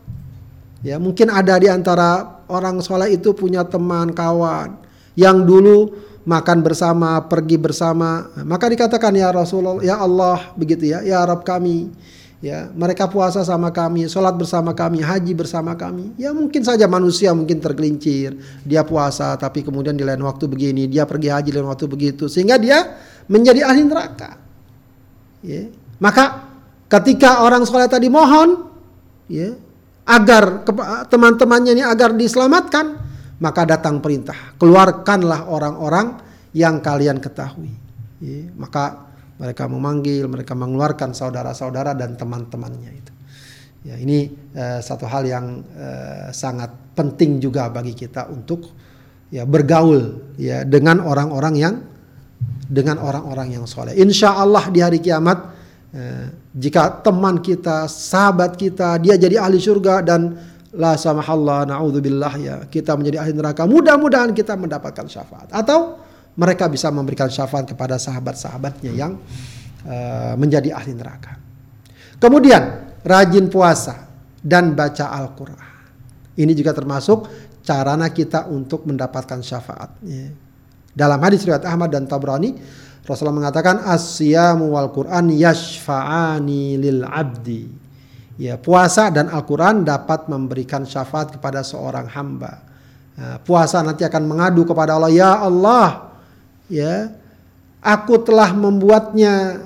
Ya, mungkin ada di antara orang soleh itu punya teman kawan yang dulu makan bersama, pergi bersama. Maka dikatakan ya Rasulullah, ya Allah begitu ya, ya Arab kami. Ya, mereka puasa sama kami, sholat bersama kami, haji bersama kami. Ya mungkin saja manusia mungkin tergelincir, dia puasa tapi kemudian di lain waktu begini, dia pergi haji di lain waktu begitu, sehingga dia menjadi ahli neraka. Ya. Maka ketika orang soleh tadi mohon, ya, agar teman-temannya ini agar diselamatkan, maka datang perintah, keluarkanlah orang-orang yang kalian ketahui. Ya. Maka mereka memanggil, mereka mengeluarkan saudara-saudara dan teman-temannya itu. Ya, ini uh, satu hal yang uh, sangat penting juga bagi kita untuk ya bergaul ya dengan orang-orang yang dengan orang-orang yang soleh. Insya Allah di hari kiamat uh, jika teman kita, sahabat kita, dia jadi ahli surga dan la samahallah naudzubillah ya kita menjadi ahli neraka. Mudah-mudahan kita mendapatkan syafaat atau mereka bisa memberikan syafaat kepada sahabat-sahabatnya yang uh, menjadi ahli neraka. Kemudian rajin puasa dan baca Al-Quran. Ini juga termasuk carana kita untuk mendapatkan syafaat. Ya. Dalam hadis riwayat Ahmad dan Tabrani, Rasulullah mengatakan asyamu wal Quran yashfa'ani lil abdi. Ya, puasa dan Al-Quran dapat memberikan syafaat kepada seorang hamba. Nah, puasa nanti akan mengadu kepada Allah, ya Allah, ya aku telah membuatnya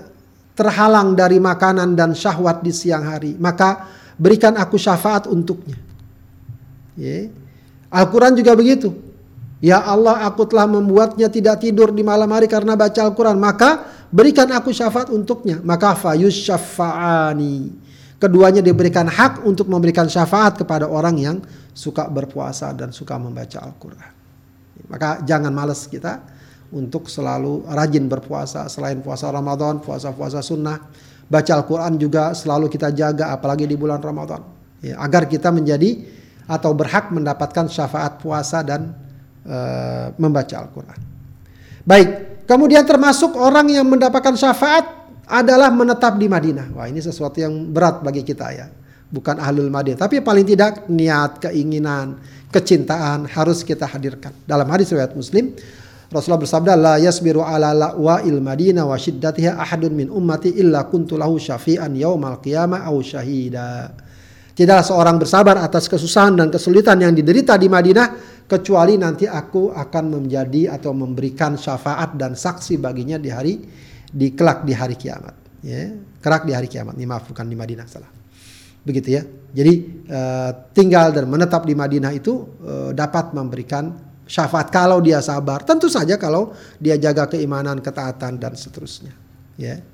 terhalang dari makanan dan syahwat di siang hari. Maka berikan aku syafaat untuknya. Ya. Al-Quran juga begitu. Ya Allah aku telah membuatnya tidak tidur di malam hari karena baca Al-Quran. Maka berikan aku syafaat untuknya. Maka fayus syafa'ani keduanya diberikan hak untuk memberikan syafaat kepada orang yang suka berpuasa dan suka membaca Al-Quran. Maka jangan males kita untuk selalu rajin berpuasa. Selain puasa Ramadan, puasa-puasa sunnah, baca Al-Quran juga selalu kita jaga apalagi di bulan Ramadan. Ya, agar kita menjadi atau berhak mendapatkan syafaat puasa dan uh, membaca Al-Quran. Baik, kemudian termasuk orang yang mendapatkan syafaat adalah menetap di Madinah. Wah ini sesuatu yang berat bagi kita ya. Bukan ahlul Madinah, tapi paling tidak niat, keinginan, kecintaan harus kita hadirkan. Dalam hadis riwayat Muslim, Rasulullah bersabda la yasbiru ala la'wa'il madinah wa shiddatiha ahadun min ummati illa kuntu lahu syafi'an yaumal qiyamah au syahida. Tidaklah seorang bersabar atas kesusahan dan kesulitan yang diderita di Madinah kecuali nanti aku akan menjadi atau memberikan syafaat dan saksi baginya di hari di kelak di hari kiamat. Ya, kelak di hari kiamat. Ini maaf bukan di Madinah salah. Begitu ya. Jadi uh, tinggal dan menetap di Madinah itu uh, dapat memberikan syafaat kalau dia sabar. Tentu saja kalau dia jaga keimanan, ketaatan dan seterusnya. Ya.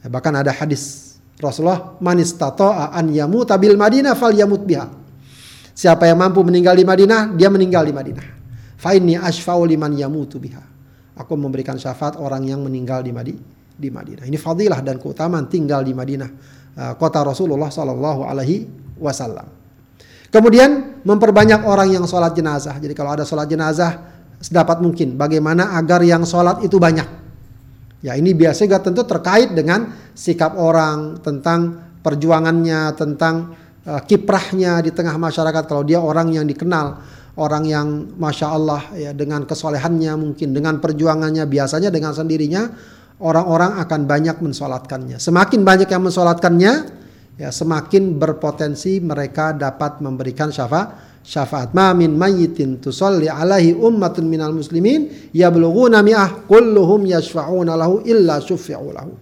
Bahkan ada hadis Rasulullah manis tato'a an yamuta bil Madinah fal yamut biha. Siapa yang mampu meninggal di Madinah, dia meninggal di Madinah. Fa inni asfa'u liman yamutu biha. Aku memberikan syafaat orang yang meninggal di Madinah. Di Madinah. Ini fadilah dan keutamaan tinggal di Madinah, uh, kota Rasulullah Sallallahu Alaihi Wasallam. Kemudian memperbanyak orang yang sholat jenazah. Jadi kalau ada sholat jenazah, sedapat mungkin bagaimana agar yang sholat itu banyak. Ya ini biasanya tentu terkait dengan sikap orang tentang perjuangannya, tentang uh, kiprahnya di tengah masyarakat. Kalau dia orang yang dikenal, orang yang masya Allah ya dengan kesolehannya mungkin dengan perjuangannya biasanya dengan sendirinya orang-orang akan banyak mensolatkannya. Semakin banyak yang mensolatkannya, ya semakin berpotensi mereka dapat memberikan syafaat syafaat ma min mayyitin tusalli alaihi ummatun minal muslimin yablughuna mi'ah kulluhum yashfa'una lahu illa syufi'u lahu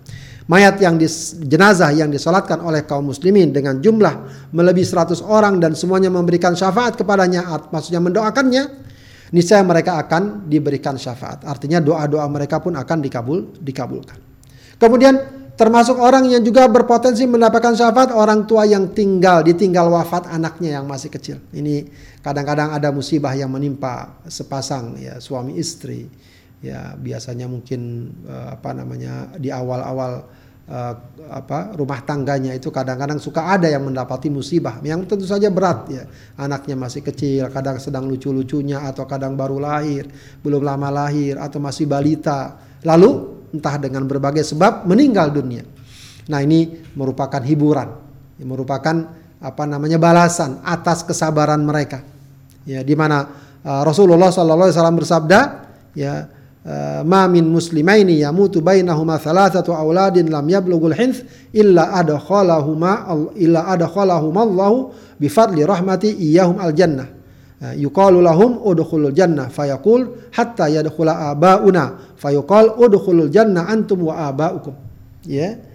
mayat yang di, jenazah yang disolatkan oleh kaum muslimin dengan jumlah melebihi 100 orang dan semuanya memberikan syafaat kepadanya maksudnya mendoakannya niscaya mereka akan diberikan syafaat artinya doa-doa mereka pun akan dikabul dikabulkan kemudian termasuk orang yang juga berpotensi mendapatkan syafaat orang tua yang tinggal ditinggal wafat anaknya yang masih kecil. Ini kadang-kadang ada musibah yang menimpa sepasang ya suami istri. Ya biasanya mungkin uh, apa namanya di awal-awal uh, apa rumah tangganya itu kadang-kadang suka ada yang mendapati musibah yang tentu saja berat ya. Anaknya masih kecil, kadang sedang lucu-lucunya atau kadang baru lahir, belum lama lahir atau masih balita. Lalu entah dengan berbagai sebab meninggal dunia. Nah, ini merupakan hiburan, merupakan apa namanya balasan atas kesabaran mereka. Ya, di mana uh, Rasulullah wasallam bersabda, ya uh, ma min muslimaini yamutu bainahuma thalathatu auladin lam yablughul hinth illa adkhalahuma illa adkhalahuma Allah bi fadli rahmati iyyahum al jannah uh, yuqalu lahum udkhulul jannah fayaqul hatta yadkhula abauna fayuqal udkhulul jannah antum wa abaukum. Ya.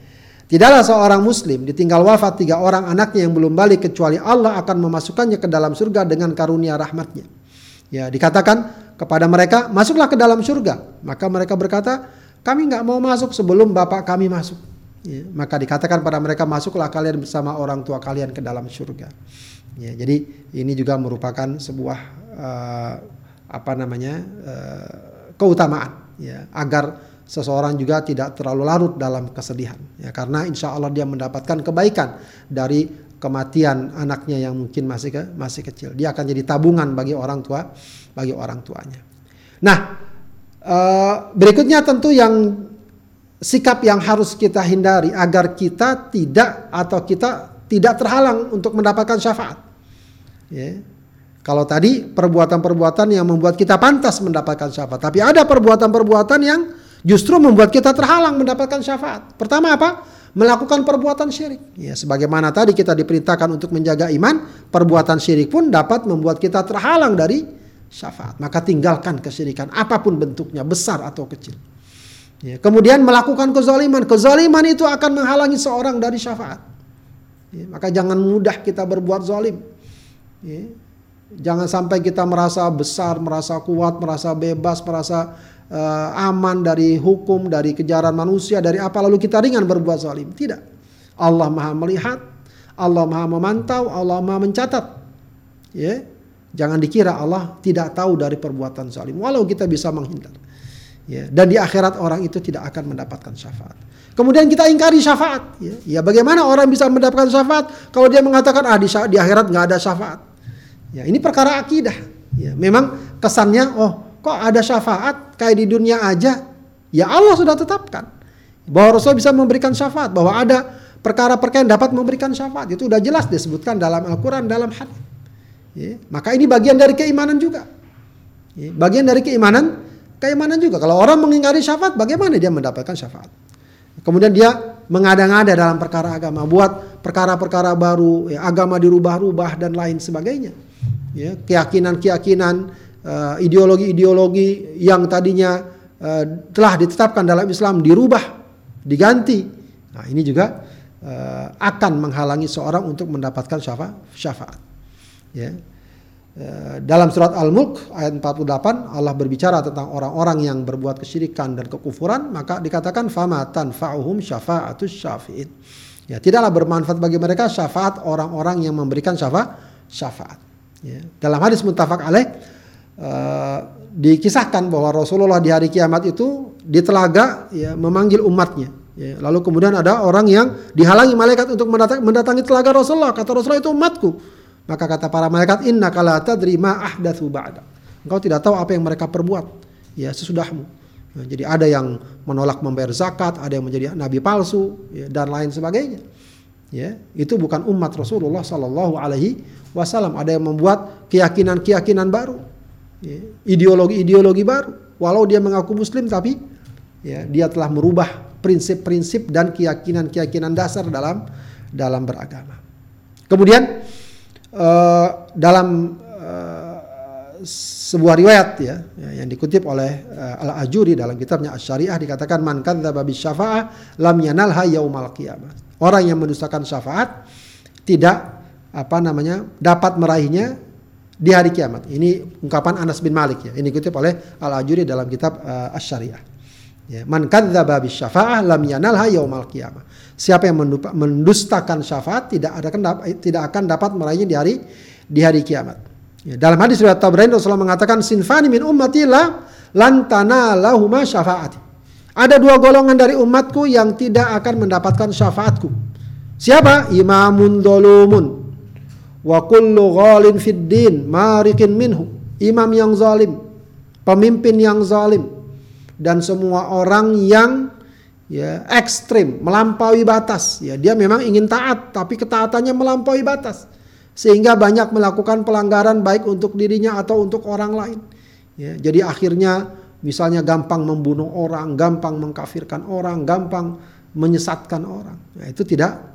Tidaklah seorang muslim ditinggal wafat tiga orang anaknya yang belum balik kecuali Allah akan memasukkannya ke dalam surga dengan karunia rahmatnya. Ya, dikatakan kepada mereka, masuklah ke dalam surga. Maka mereka berkata, kami nggak mau masuk sebelum bapak kami masuk. Ya, maka dikatakan pada mereka, masuklah kalian bersama orang tua kalian ke dalam surga. Ya, jadi ini juga merupakan sebuah uh, apa namanya uh, keutamaan ya agar seseorang juga tidak terlalu larut dalam kesedihan ya karena insya Allah dia mendapatkan kebaikan dari kematian anaknya yang mungkin masih ke, masih kecil dia akan jadi tabungan bagi orang tua bagi orang tuanya nah uh, berikutnya tentu yang sikap yang harus kita hindari agar kita tidak atau kita tidak terhalang untuk mendapatkan syafaat ya kalau tadi perbuatan-perbuatan yang membuat kita pantas mendapatkan syafaat, tapi ada perbuatan-perbuatan yang justru membuat kita terhalang mendapatkan syafaat. Pertama apa? Melakukan perbuatan syirik. Ya, sebagaimana tadi kita diperintahkan untuk menjaga iman, perbuatan syirik pun dapat membuat kita terhalang dari syafaat. Maka tinggalkan kesyirikan apa pun bentuknya, besar atau kecil. Ya, kemudian melakukan kezaliman. Kezaliman itu akan menghalangi seorang dari syafaat. Ya, maka jangan mudah kita berbuat zalim. Ya, Jangan sampai kita merasa besar, merasa kuat, merasa bebas, merasa uh, aman dari hukum, dari kejaran manusia, dari apa lalu kita ringan berbuat zalim. Tidak. Allah Maha melihat, Allah Maha memantau, Allah Maha mencatat. Ya. Jangan dikira Allah tidak tahu dari perbuatan zalim walau kita bisa menghindar. Ya, dan di akhirat orang itu tidak akan mendapatkan syafaat. Kemudian kita ingkari syafaat. Ya, ya bagaimana orang bisa mendapatkan syafaat kalau dia mengatakan ah di, di akhirat nggak ada syafaat. Ya, ini perkara akidah. Ya, memang kesannya oh, kok ada syafaat kayak di dunia aja? Ya Allah sudah tetapkan bahwa Rasul bisa memberikan syafaat, bahwa ada perkara-perkara yang dapat memberikan syafaat. Itu sudah jelas disebutkan dalam Al-Qur'an, dalam hadis. Ya, maka ini bagian dari keimanan juga. Ya, bagian dari keimanan, keimanan juga. Kalau orang mengingkari syafaat, bagaimana dia mendapatkan syafaat? Kemudian dia mengada-ngada dalam perkara agama, buat perkara-perkara baru, ya, agama dirubah-rubah dan lain sebagainya ya, keyakinan-keyakinan, ideologi-ideologi yang tadinya uh, telah ditetapkan dalam Islam dirubah, diganti. Nah, ini juga uh, akan menghalangi seorang untuk mendapatkan syafa syafaat. Ya. dalam surat Al-Mulk ayat 48 Allah berbicara tentang orang-orang yang berbuat kesyirikan dan kekufuran maka dikatakan famatan fa'uhum syafa'atus syafi'in. Ya, tidaklah bermanfaat bagi mereka syafaat orang-orang yang memberikan syafa syafaat. Ya. Dalam hadis muttafaq alaih uh, dikisahkan bahwa Rasulullah di hari kiamat itu di telaga ya, memanggil umatnya. Ya. Lalu kemudian ada orang yang dihalangi malaikat untuk mendatangi, mendatangi telaga Rasulullah. Kata Rasulullah itu umatku. Maka kata para malaikat, Inna kala tadri ma ahdathu ba'da. Engkau tidak tahu apa yang mereka perbuat ya sesudahmu. Nah, jadi ada yang menolak membayar zakat, ada yang menjadi nabi palsu ya, dan lain sebagainya. Ya, itu bukan umat Rasulullah Sallallahu Alaihi Wasallam. Ada yang membuat keyakinan-keyakinan baru, ideologi-ideologi baru. Walau dia mengaku Muslim, tapi ya, dia telah merubah prinsip-prinsip dan keyakinan-keyakinan dasar dalam dalam beragama. Kemudian uh, dalam uh, sebuah riwayat ya, ya yang dikutip oleh uh, Al-Ajuri dalam kitabnya Asy-Syariah dikatakan man kadzdzaba bisyafa'ah lam yanalha yaumal qiyamah. Orang yang mendustakan syafaat tidak apa namanya dapat meraihnya di hari kiamat. Ini ungkapan Anas bin Malik ya. Ini dikutip oleh Al Ajuri dalam kitab uh, Asy-Syariah. Ya, man kadzdzaba bisyafa'ah lam yanalha yaumal qiyamah. Siapa yang mendustakan syafaat tidak ada tidak akan dapat meraihnya di hari di hari kiamat. Ya, dalam hadis riwayat Tabrani Rasulullah mengatakan sinfani min ummati la lantana lahuma syafaati. Ada dua golongan dari umatku yang tidak akan mendapatkan syafaatku. Siapa? Imamun dolumun wa kullu ghalin fid din marikin minhu. Imam yang zalim, pemimpin yang zalim dan semua orang yang ya ekstrim, melampaui batas. Ya, dia memang ingin taat tapi ketaatannya melampaui batas. Sehingga banyak melakukan pelanggaran baik untuk dirinya atau untuk orang lain. Ya, jadi akhirnya misalnya gampang membunuh orang, gampang mengkafirkan orang, gampang menyesatkan orang. Ya, itu tidak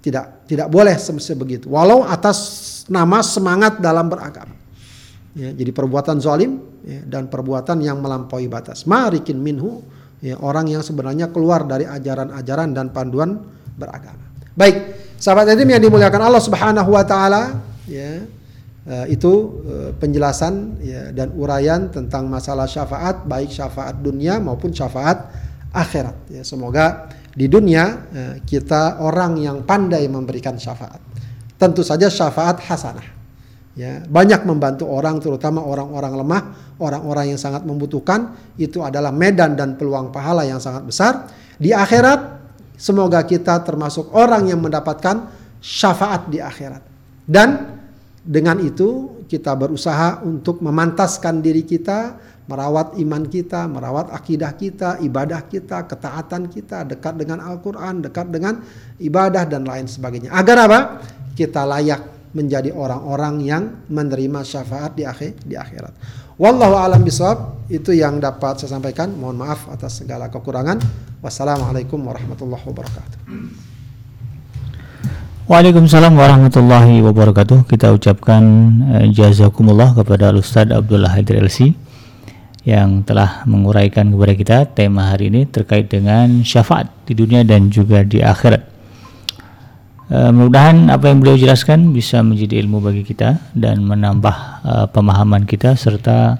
tidak tidak boleh semestinya begitu. Walau atas nama semangat dalam beragama. Ya, jadi perbuatan zalim ya, dan perbuatan yang melampaui batas. Marikin minhu ya, orang yang sebenarnya keluar dari ajaran-ajaran dan panduan beragama. Baik, sahabat edim yang dimuliakan Allah Subhanahu wa taala, ya. Uh, itu uh, penjelasan ya, dan uraian tentang masalah syafaat baik syafaat dunia maupun syafaat akhirat ya semoga di dunia uh, kita orang yang pandai memberikan syafaat. Tentu saja syafaat hasanah. Ya banyak membantu orang terutama orang-orang lemah orang-orang yang sangat membutuhkan. Itu adalah medan dan peluang pahala yang sangat besar. Di akhirat semoga kita termasuk orang yang mendapatkan syafaat di akhirat. Dan dengan itu kita berusaha untuk memantaskan diri kita, merawat iman kita, merawat akidah kita, ibadah kita, ketaatan kita, dekat dengan Al-Quran, dekat dengan ibadah dan lain sebagainya. Agar apa? Kita layak menjadi orang-orang yang menerima syafaat di akhir di akhirat. Wallahu alam bisawab itu yang dapat saya sampaikan. Mohon maaf atas segala kekurangan. Wassalamualaikum warahmatullahi wabarakatuh. Waalaikumsalam warahmatullahi wabarakatuh. Kita ucapkan eh, jazakumullah kepada Ustadz Abdullah Haidir LC yang telah menguraikan kepada kita tema hari ini terkait dengan syafaat di dunia dan juga di akhirat. Eh, mudah-mudahan apa yang beliau jelaskan bisa menjadi ilmu bagi kita dan menambah eh, pemahaman kita serta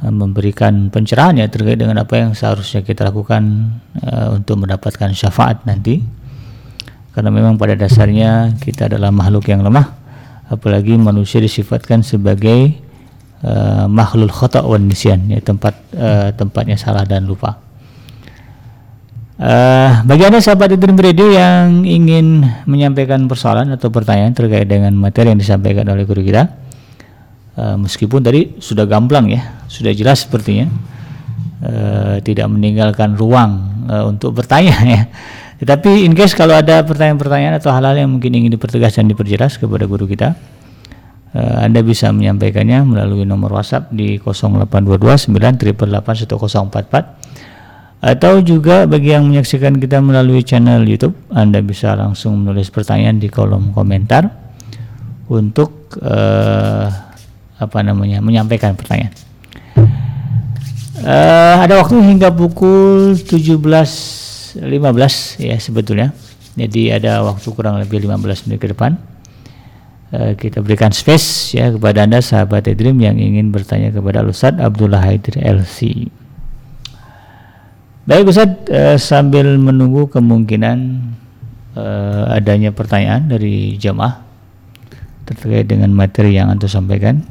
eh, memberikan pencerahan ya terkait dengan apa yang seharusnya kita lakukan eh, untuk mendapatkan syafaat nanti karena memang pada dasarnya kita adalah makhluk yang lemah apalagi manusia disifatkan sebagai uh, makhluk khata wan nisyan ya tempat uh, tempatnya salah dan lupa. Uh, bagi anda sahabat Dream Radio yang ingin menyampaikan persoalan atau pertanyaan terkait dengan materi yang disampaikan oleh guru kita uh, meskipun tadi sudah gamblang ya sudah jelas sepertinya uh, tidak meninggalkan ruang uh, untuk bertanya ya. Tetapi in case kalau ada pertanyaan-pertanyaan atau hal-hal yang mungkin ingin dipertegas dan diperjelas kepada guru kita, Anda bisa menyampaikannya melalui nomor WhatsApp di 0822 atau juga bagi yang menyaksikan kita melalui channel YouTube, Anda bisa langsung menulis pertanyaan di kolom komentar untuk uh, apa namanya menyampaikan pertanyaan. Uh, ada waktu hingga pukul 17 15 ya sebetulnya. Jadi ada waktu kurang lebih 15 menit ke depan. Uh, kita berikan space ya kepada Anda sahabat Edrim yang ingin bertanya kepada Ustaz Abdullah Haidir LC. Baik Ustaz, uh, sambil menunggu kemungkinan uh, adanya pertanyaan dari jamaah terkait dengan materi yang Anda sampaikan.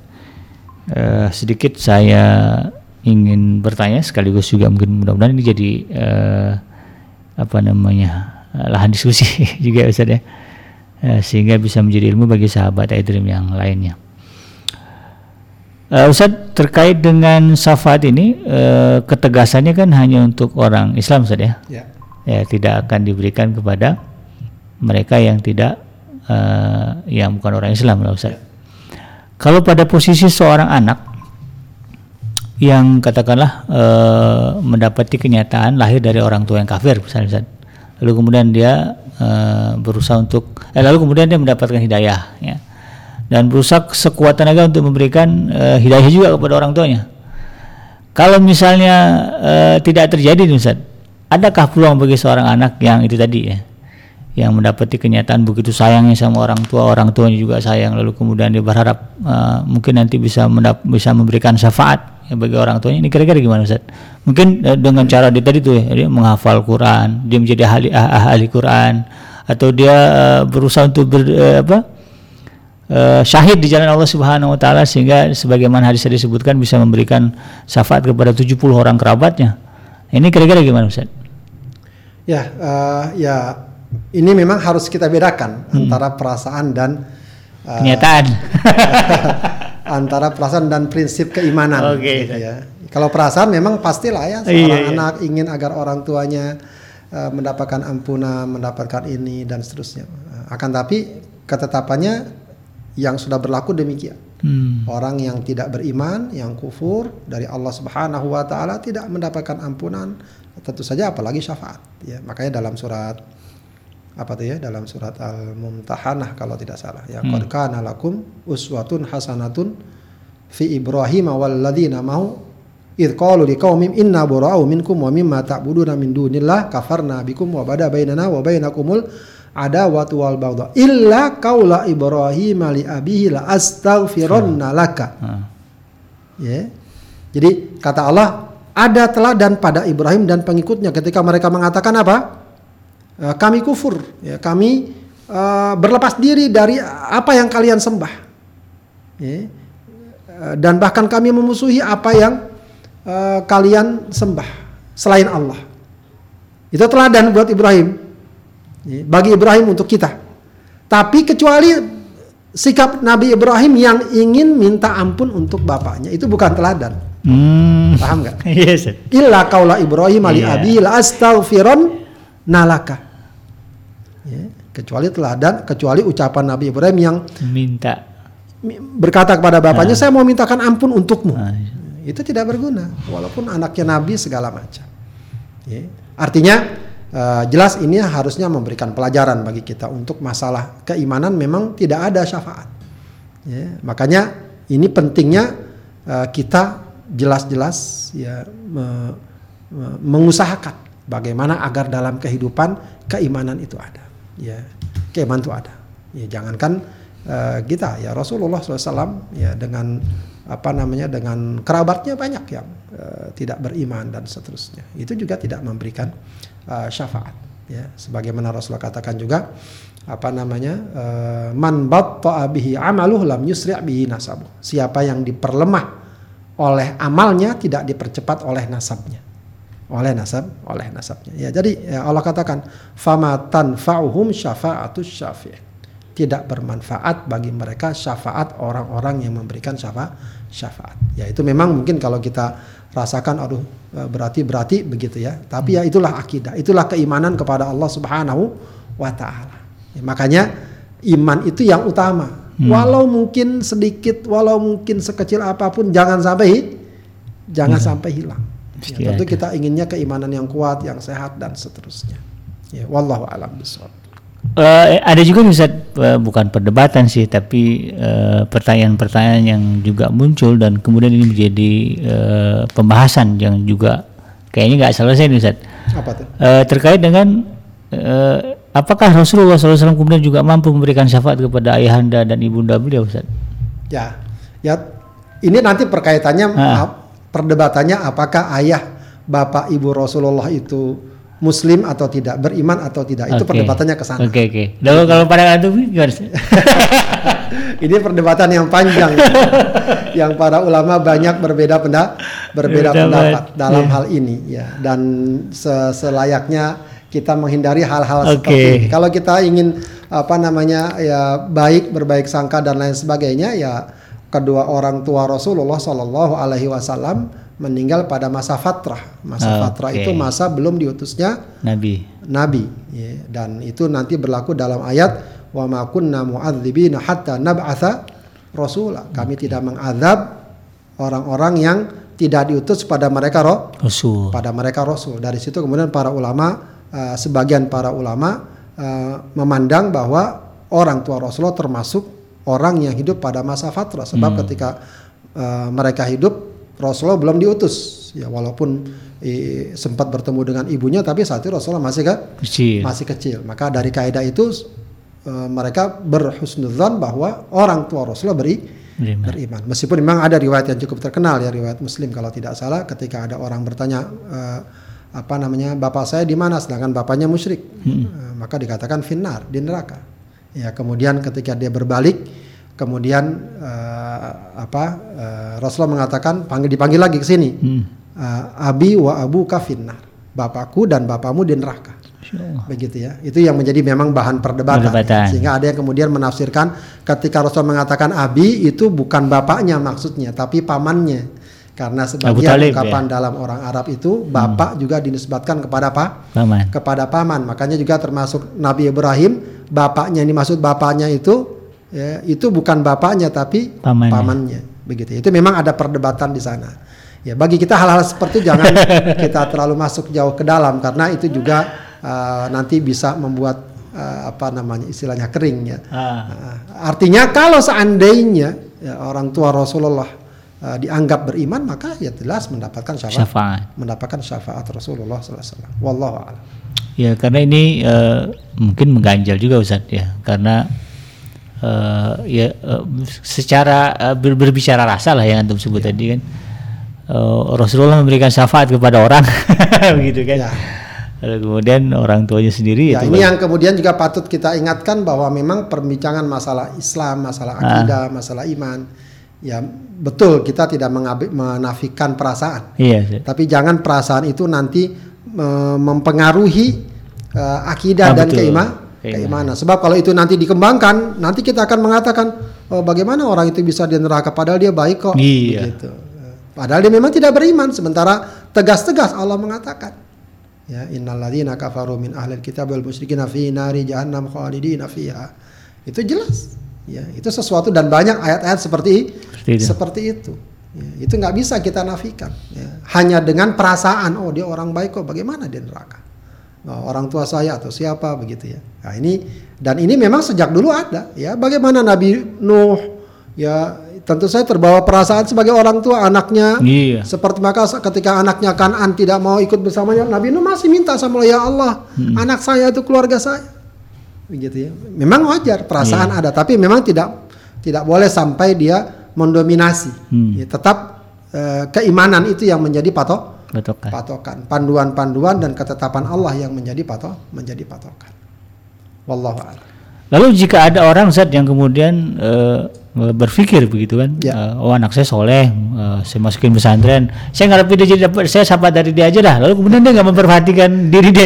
Uh, sedikit saya ingin bertanya sekaligus juga mungkin mudah-mudahan ini jadi uh, apa namanya eh, lahan diskusi juga Ustaz ya eh, sehingga bisa menjadi ilmu bagi sahabat Aidrim yang lainnya. Uh, Ustaz terkait dengan syafaat ini uh, ketegasannya kan hanya untuk orang Islam Ustaz ya. ya. Ya tidak akan diberikan kepada mereka yang tidak uh, yang bukan orang Islam lah Ustaz. Ya. Kalau pada posisi seorang anak yang katakanlah e, mendapati kenyataan lahir dari orang tua yang kafir misalnya lalu kemudian dia e, berusaha untuk eh, lalu kemudian dia mendapatkan hidayah ya. Dan berusaha sekuat tenaga untuk memberikan e, hidayah juga kepada orang tuanya. Kalau misalnya e, tidak terjadi Ustaz adakah peluang bagi seorang anak yang itu tadi ya yang mendapati kenyataan begitu sayangnya sama orang tua orang tuanya juga sayang lalu kemudian dia berharap uh, mungkin nanti bisa bisa memberikan syafaat ya, bagi orang tuanya ini kira-kira gimana Ustaz? Mungkin uh, dengan cara dia tadi tuh ya, dia menghafal Quran, dia menjadi ahli ah, ahli Quran atau dia uh, berusaha untuk ber, uh, apa? Uh, syahid di jalan Allah Subhanahu wa taala sehingga sebagaimana hadis disebutkan bisa memberikan syafaat kepada 70 orang kerabatnya. Ini kira-kira gimana Ustaz? Ya, uh, ya ini memang harus kita bedakan hmm. antara perasaan dan uh, kenyataan. antara perasaan dan prinsip keimanan. Oke. Okay. Gitu ya. Kalau perasaan memang pastilah ya seorang iya, iya. anak ingin agar orang tuanya uh, mendapatkan ampunan, mendapatkan ini dan seterusnya. Akan tapi ketetapannya yang sudah berlaku demikian. Hmm. Orang yang tidak beriman, yang kufur dari Allah Subhanahu wa taala tidak mendapatkan ampunan, tentu saja apalagi syafaat ya. Makanya dalam surat apa tuh ya dalam surat Al-Mumtahanah kalau tidak salah ya hmm. qad kana lakum uswatun hasanatun fi Ibrahim wal ladzina mau id qalu liqaumim inna bura'u minkum wa mimma ta'buduna min dunillah kafarna bikum wa bada bainana wa bainakumul ada watu wal baghdha illa qaula ibrahim li abihi la astaghfirunna laka. Hmm. Ya. Jadi kata Allah ada teladan pada Ibrahim dan pengikutnya ketika mereka mengatakan apa? E, kami kufur, ya, kami uh, berlepas diri dari apa yang kalian sembah. Ya. E, dan bahkan kami memusuhi apa yang uh, kalian sembah selain Allah. Itu teladan buat Ibrahim. Ya, bagi Ibrahim untuk kita. Tapi kecuali sikap Nabi Ibrahim yang ingin minta ampun untuk bapaknya itu bukan teladan. Hmm. Paham nggak? Yes. Illa kaula Ibrahim ali yeah. abi la astaghfiron nalaka. Ya, kecuali teladan, kecuali ucapan Nabi Ibrahim yang minta berkata kepada bapaknya, nah. saya mau mintakan ampun untukmu. Nah. Itu tidak berguna, walaupun anaknya Nabi segala macam. Ya. Artinya Uh, jelas ini harusnya memberikan pelajaran bagi kita untuk masalah keimanan memang tidak ada syafaat. Ya, makanya ini pentingnya uh, kita jelas-jelas ya me, me, mengusahakan bagaimana agar dalam kehidupan keimanan itu ada. Ya, keimanan itu ada. Ya, jangankan uh, kita ya Rasulullah SAW ya dengan apa namanya dengan kerabatnya banyak yang uh, tidak beriman dan seterusnya. Itu juga tidak memberikan uh, syafaat ya sebagaimana Rasulullah katakan juga apa namanya uh, man batta'a bihi amaluh lam yusri' bihi nasabu siapa yang diperlemah oleh amalnya tidak dipercepat oleh nasabnya oleh nasab oleh nasabnya ya jadi ya Allah katakan fama tanfa'uhum syafa'atus syafi' tidak bermanfaat bagi mereka syafaat orang-orang yang memberikan syafaat syafaat ya itu memang mungkin kalau kita rasakan aduh eh, berarti berarti begitu ya. Tapi ya itulah akidah, itulah keimanan kepada Allah Subhanahu wa taala. Ya, makanya iman itu yang utama. Hmm. Walau mungkin sedikit, walau mungkin sekecil apa pun jangan sampai jangan hmm. sampai hilang. Ya, tentu kita inginnya keimanan yang kuat, yang sehat dan seterusnya. Ya, wallahu alam bisawab. Uh, ada juga bisa uh, bukan perdebatan sih, tapi pertanyaan eh, pertanyaan-pertanyaan yang juga muncul dan kemudian ini menjadi uh, pembahasan yang juga kayaknya nggak selesai nih Ustaz. Apa tuh? Uh, terkait dengan uh, apakah Rasulullah SAW kemudian juga mampu memberikan syafaat kepada ayahanda dan ibunda beliau Ustaz? Ya, ya ini nanti perkaitannya ha. Perdebatannya apakah ayah bapak ibu Rasulullah itu muslim atau tidak, beriman atau tidak. Itu perdebatannya ke sana. Oke, okay, oke. Okay. Lalu kalau pada itu gimana Ini perdebatan yang panjang. yang para ulama banyak berbeda pendapat, berbeda pendapat dalam yeah. hal ini ya. Dan selayaknya kita menghindari hal-hal okay. seperti ini. Kalau kita ingin apa namanya ya baik berbaik sangka dan lain sebagainya ya kedua orang tua Rasulullah Shallallahu alaihi wasallam meninggal pada masa fatrah. Masa okay. fatrah itu masa belum diutusnya nabi. Nabi, ya. dan itu nanti berlaku dalam ayat wa ma kunna mu'adzibina hatta nab'atha rasula. Kami okay. tidak mengadab orang-orang yang tidak diutus pada mereka roh, rasul. Pada mereka rasul. Dari situ kemudian para ulama uh, sebagian para ulama uh, memandang bahwa orang tua Rasulullah termasuk orang yang hidup pada masa fatrah sebab hmm. ketika uh, mereka hidup Rasulullah belum diutus ya walaupun eh, sempat bertemu dengan ibunya tapi saat itu Rasulullah masih ke, kecil. masih kecil maka dari kaidah itu eh, mereka berhusnudzon bahwa orang tua Rasulullah beri Beriman. beriman. Meskipun memang ada riwayat yang cukup terkenal ya riwayat Muslim kalau tidak salah ketika ada orang bertanya eh, apa namanya bapak saya di mana sedangkan bapaknya musyrik Eh, maka dikatakan finnar di neraka. Ya kemudian ketika dia berbalik kemudian eh, apa eh, Rasulullah mengatakan panggil dipanggil lagi ke sini. Hmm. Eh, abi wa abu finnar. Bapakku dan bapakmu di neraka. Begitu ya. Itu yang menjadi memang bahan perdebatan, Perdebatan. sehingga ada yang kemudian menafsirkan ketika Rasul mengatakan abi itu bukan bapaknya maksudnya tapi pamannya. Karena sebagian Talib, ungkapan ya. dalam orang Arab itu bapak juga dinisbatkan kepada apa? Paman. kepada paman. Makanya juga termasuk Nabi Ibrahim bapaknya ini maksud bapaknya itu ya, itu bukan bapaknya tapi Pamannya. pamannya begitu itu memang ada perdebatan di sana ya bagi kita hal-hal seperti itu jangan kita terlalu masuk jauh ke dalam karena itu juga uh, nanti bisa membuat uh, apa namanya istilahnya kering ya Ah. Uh, artinya kalau seandainya ya, orang tua Rasulullah uh, dianggap beriman maka ya jelas mendapatkan syafaat Syafaat. mendapatkan syafaat Rasulullah SAW. Wallahu a'lam. Ya karena ini eh, mungkin mengganjal juga Ustaz ya. Karena eh, ya eh, secara ber- berbicara rasa lah yang antum sebut tadi kan. Eh, Rasulullah memberikan syafaat kepada orang begitu kan. Ya. Lalu kemudian orang tuanya sendiri Ya, itu ini yang kemudian juga patut kita ingatkan bahwa memang perbincangan masalah Islam, masalah akidah, masalah iman, ya betul kita tidak menafikan perasaan, iya tapi jangan perasaan itu nanti mempengaruhi eh, akidah Ah, dan betul. keima- keimanan. Sebab kalau itu nanti dikembangkan, nanti kita akan mengatakan oh, bagaimana orang itu bisa di neraka padahal dia baik kok. Iya. Begitu. Padahal dia memang tidak beriman. Sementara tegas-tegas Allah mengatakan, ya innalladzina kafaru min ahlil kitab wal musyrikin fi nari jahannam khalidina fiha. Itu jelas. Ya, itu sesuatu dan banyak ayat-ayat seperti Seperti itu. seperti itu. Ya, itu nggak bisa kita nafikan. Ya. Hanya dengan perasaan, oh dia orang baik kok, bagaimana dia neraka? Oh, orang tua saya atau siapa begitu ya. Nah ini dan ini memang sejak dulu ada ya. Bagaimana Nabi Nuh ya tentu saya terbawa perasaan sebagai orang tua anaknya Iya. seperti maka ketika anaknya Kanan tidak mau ikut bersamanya Nabi Nuh masih minta sama Allah ya Allah anak saya itu keluarga saya begitu ya. Memang wajar perasaan ada tapi memang tidak tidak boleh sampai dia mendominasi. Hmm. Ya, tetap eh, keimanan itu yang menjadi patok Patokan. patokan, panduan-panduan dan ketetapan Allah yang menjadi patok menjadi patokan. Wallahu a'lam. Lalu jika ada orang Ustaz yang kemudian eh, berpikir begitu kan, Ya. eh, oh anak saya soleh, eh, saya masukin pesantren, saya ngarepin dia jadi dapat, saya sahabat dari dia aja dah. Lalu kemudian dia nggak memperhatikan diri dia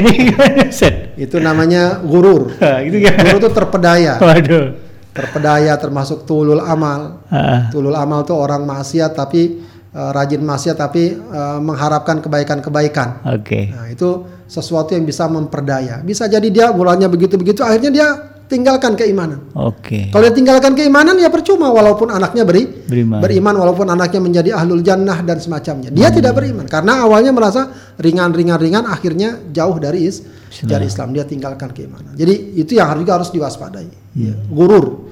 Ustaz? Itu namanya gurur. gitu kan? Gurur itu terpedaya. Waduh. Terpedaya termasuk tulul amal. Ah, Tulul amal tuh orang maksiat tapi eh, rajin maksiat tapi eh, mengharapkan kebaikan-kebaikan. Oke. Nah, itu sesuatu yang bisa memperdaya. Bisa jadi dia mulanya begitu-begitu akhirnya dia tinggalkan keimanan. Oke. Kalau dia tinggalkan keimanan ya percuma walaupun anaknya beri Beriman. beriman walaupun anaknya menjadi ahlul jannah dan semacamnya. Dia tidak beriman karena awalnya merasa ringan-ringan ringan akhirnya jauh dari is dari Islam dia tinggalkan keimanan. Jadi itu yang juga harus diwaspadai. Ya, gurur.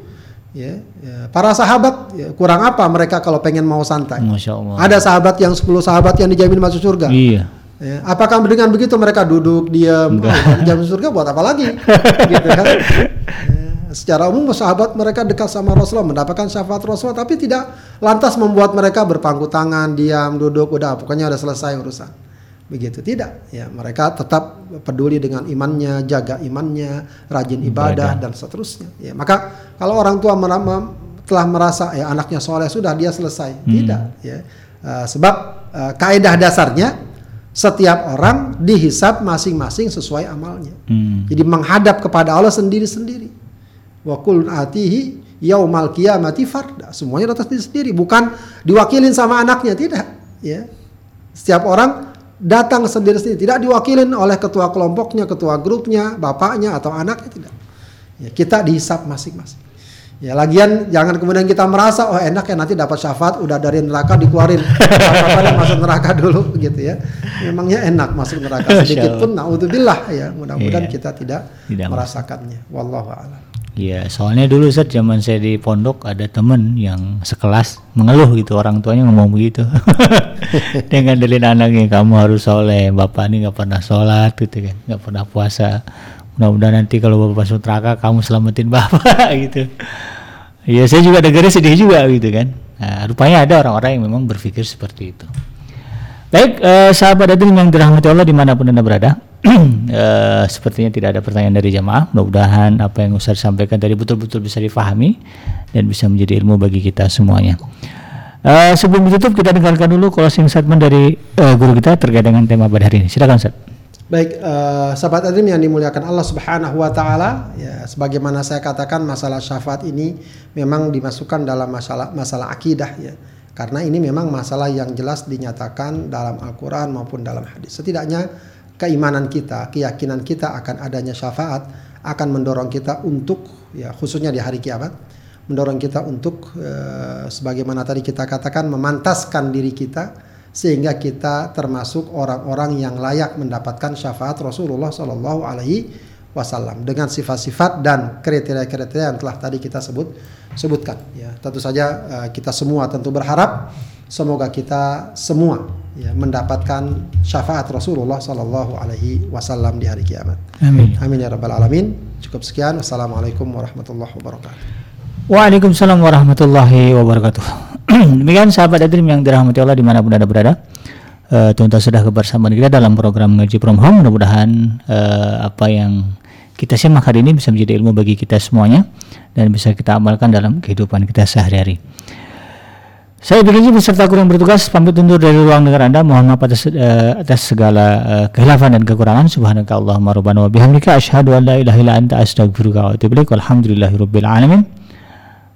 Ya, ya. Para sahabat ya, kurang apa mereka kalau pengen mau santai. Masya Allah. Ada sahabat yang 10 sahabat yang dijamin masuk surga. Iya. Ya, apakah dengan begitu mereka duduk diam oh, jam surga buat apa lagi? gitu kan? Ya, secara umum sahabat mereka dekat sama Rasulullah mendapatkan syafaat Rasulullah tapi tidak lantas membuat mereka berpangku tangan, diam, duduk, udah pokoknya udah selesai urusan. Begitu tidak. Ya, mereka tetap peduli dengan imannya, jaga imannya, rajin ibadah, dan seterusnya. Ya, maka kalau orang tua mera- mem- telah merasa ya anaknya soleh sudah dia selesai, tidak. Ya, Eh, sebab eh, kaedah dasarnya setiap orang dihisap masing-masing sesuai amalnya. Hmm. Jadi menghadap kepada Allah sendiri-sendiri. Wa kulun atihi yaumal qiyamati farda. Semuanya atas diri sendiri, bukan diwakilin sama anaknya, tidak, ya. Setiap orang datang sendiri-sendiri, tidak diwakilin oleh ketua kelompoknya, ketua grupnya, bapaknya atau anaknya tidak. Ya, kita dihisap masing-masing. Ya lagian jangan kemudian kita merasa oh enak ya nanti dapat syafaat udah dari neraka dikeluarin apa masuk neraka dulu gitu ya. Memangnya enak masuk neraka sedikit pun naudzubillah ya. Mudah-mudahan Iya. kita tidak, Tidak merasakannya. Wallahu a'lam. Iya, soalnya dulu saat zaman saya di pondok ada temen yang sekelas mengeluh gitu orang tuanya ngomong begitu. Dengan dalil anaknya kamu harus soleh, bapak ini nggak pernah sholat gitu kan, nggak pernah puasa. Mudah-mudahan nanti kalau bapak masuk neraka kamu selamatin bapak gitu. Ya saya juga dengarnya sedih juga gitu kan. Nah, rupanya ada orang-orang yang memang berpikir seperti itu. Baik eh, sahabat hadirin yang dirahmati Allah di mana pun anda berada eh, sepertinya tidak ada pertanyaan dari jamaah. Mudah-mudahan apa yang Ustaz sampaikan tadi betul-betul bisa difahami dan bisa menjadi ilmu bagi kita semuanya. Uh, sebelum ditutup kita dengarkan dulu closing statement dari uh, guru kita terkait dengan tema pada hari ini. Silakan Ustaz. Baik, uh, sahabat adrim yang dimuliakan Allah Subhanahu wa taala, ya sebagaimana saya katakan masalah syafaat ini memang dimasukkan dalam masalah masalah akidah ya. Karena ini memang masalah yang jelas dinyatakan dalam Al-Qur'an maupun dalam hadis. Setidaknya keimanan kita, keyakinan kita akan adanya syafaat akan mendorong kita untuk ya khususnya di hari kiamat mendorong kita untuk uh, sebagaimana tadi kita katakan memantaskan diri kita sehingga kita termasuk orang-orang yang layak mendapatkan syafaat Rasulullah Shallallahu Alaihi Wasallam dengan sifat-sifat dan kriteria-kriteria yang telah tadi kita sebut sebutkan. Ya, tentu saja uh, kita semua tentu berharap semoga kita semua ya, mendapatkan syafaat Rasulullah Shallallahu Alaihi Wasallam di hari kiamat. Amin. Amin ya rabbal alamin. Cukup sekian. Wassalamualaikum warahmatullahi wabarakatuh. Waalaikumsalam warahmatullahi wabarakatuh. Demikian sahabat Adrim yang dirahmati Allah di mana pun anda berada. Uh, Tuhan sudah kebersamaan kita dalam program ngaji from home. Mudah-mudahan uh, apa yang kita simak hari ini bisa menjadi ilmu bagi kita semuanya dan bisa kita amalkan dalam kehidupan kita sehari-hari. Saya begini beserta kurang bertugas pamit undur dari ruang dengar Anda. Mohon maaf atas, uh, atas segala uh, kehilafan dan kekurangan. Subhanaka Allahumma rabbana wa bihamdika asyhadu an la ilaha illa anta astaghfiruka wa atubu ilaik. Walhamdulillahirabbil alamin.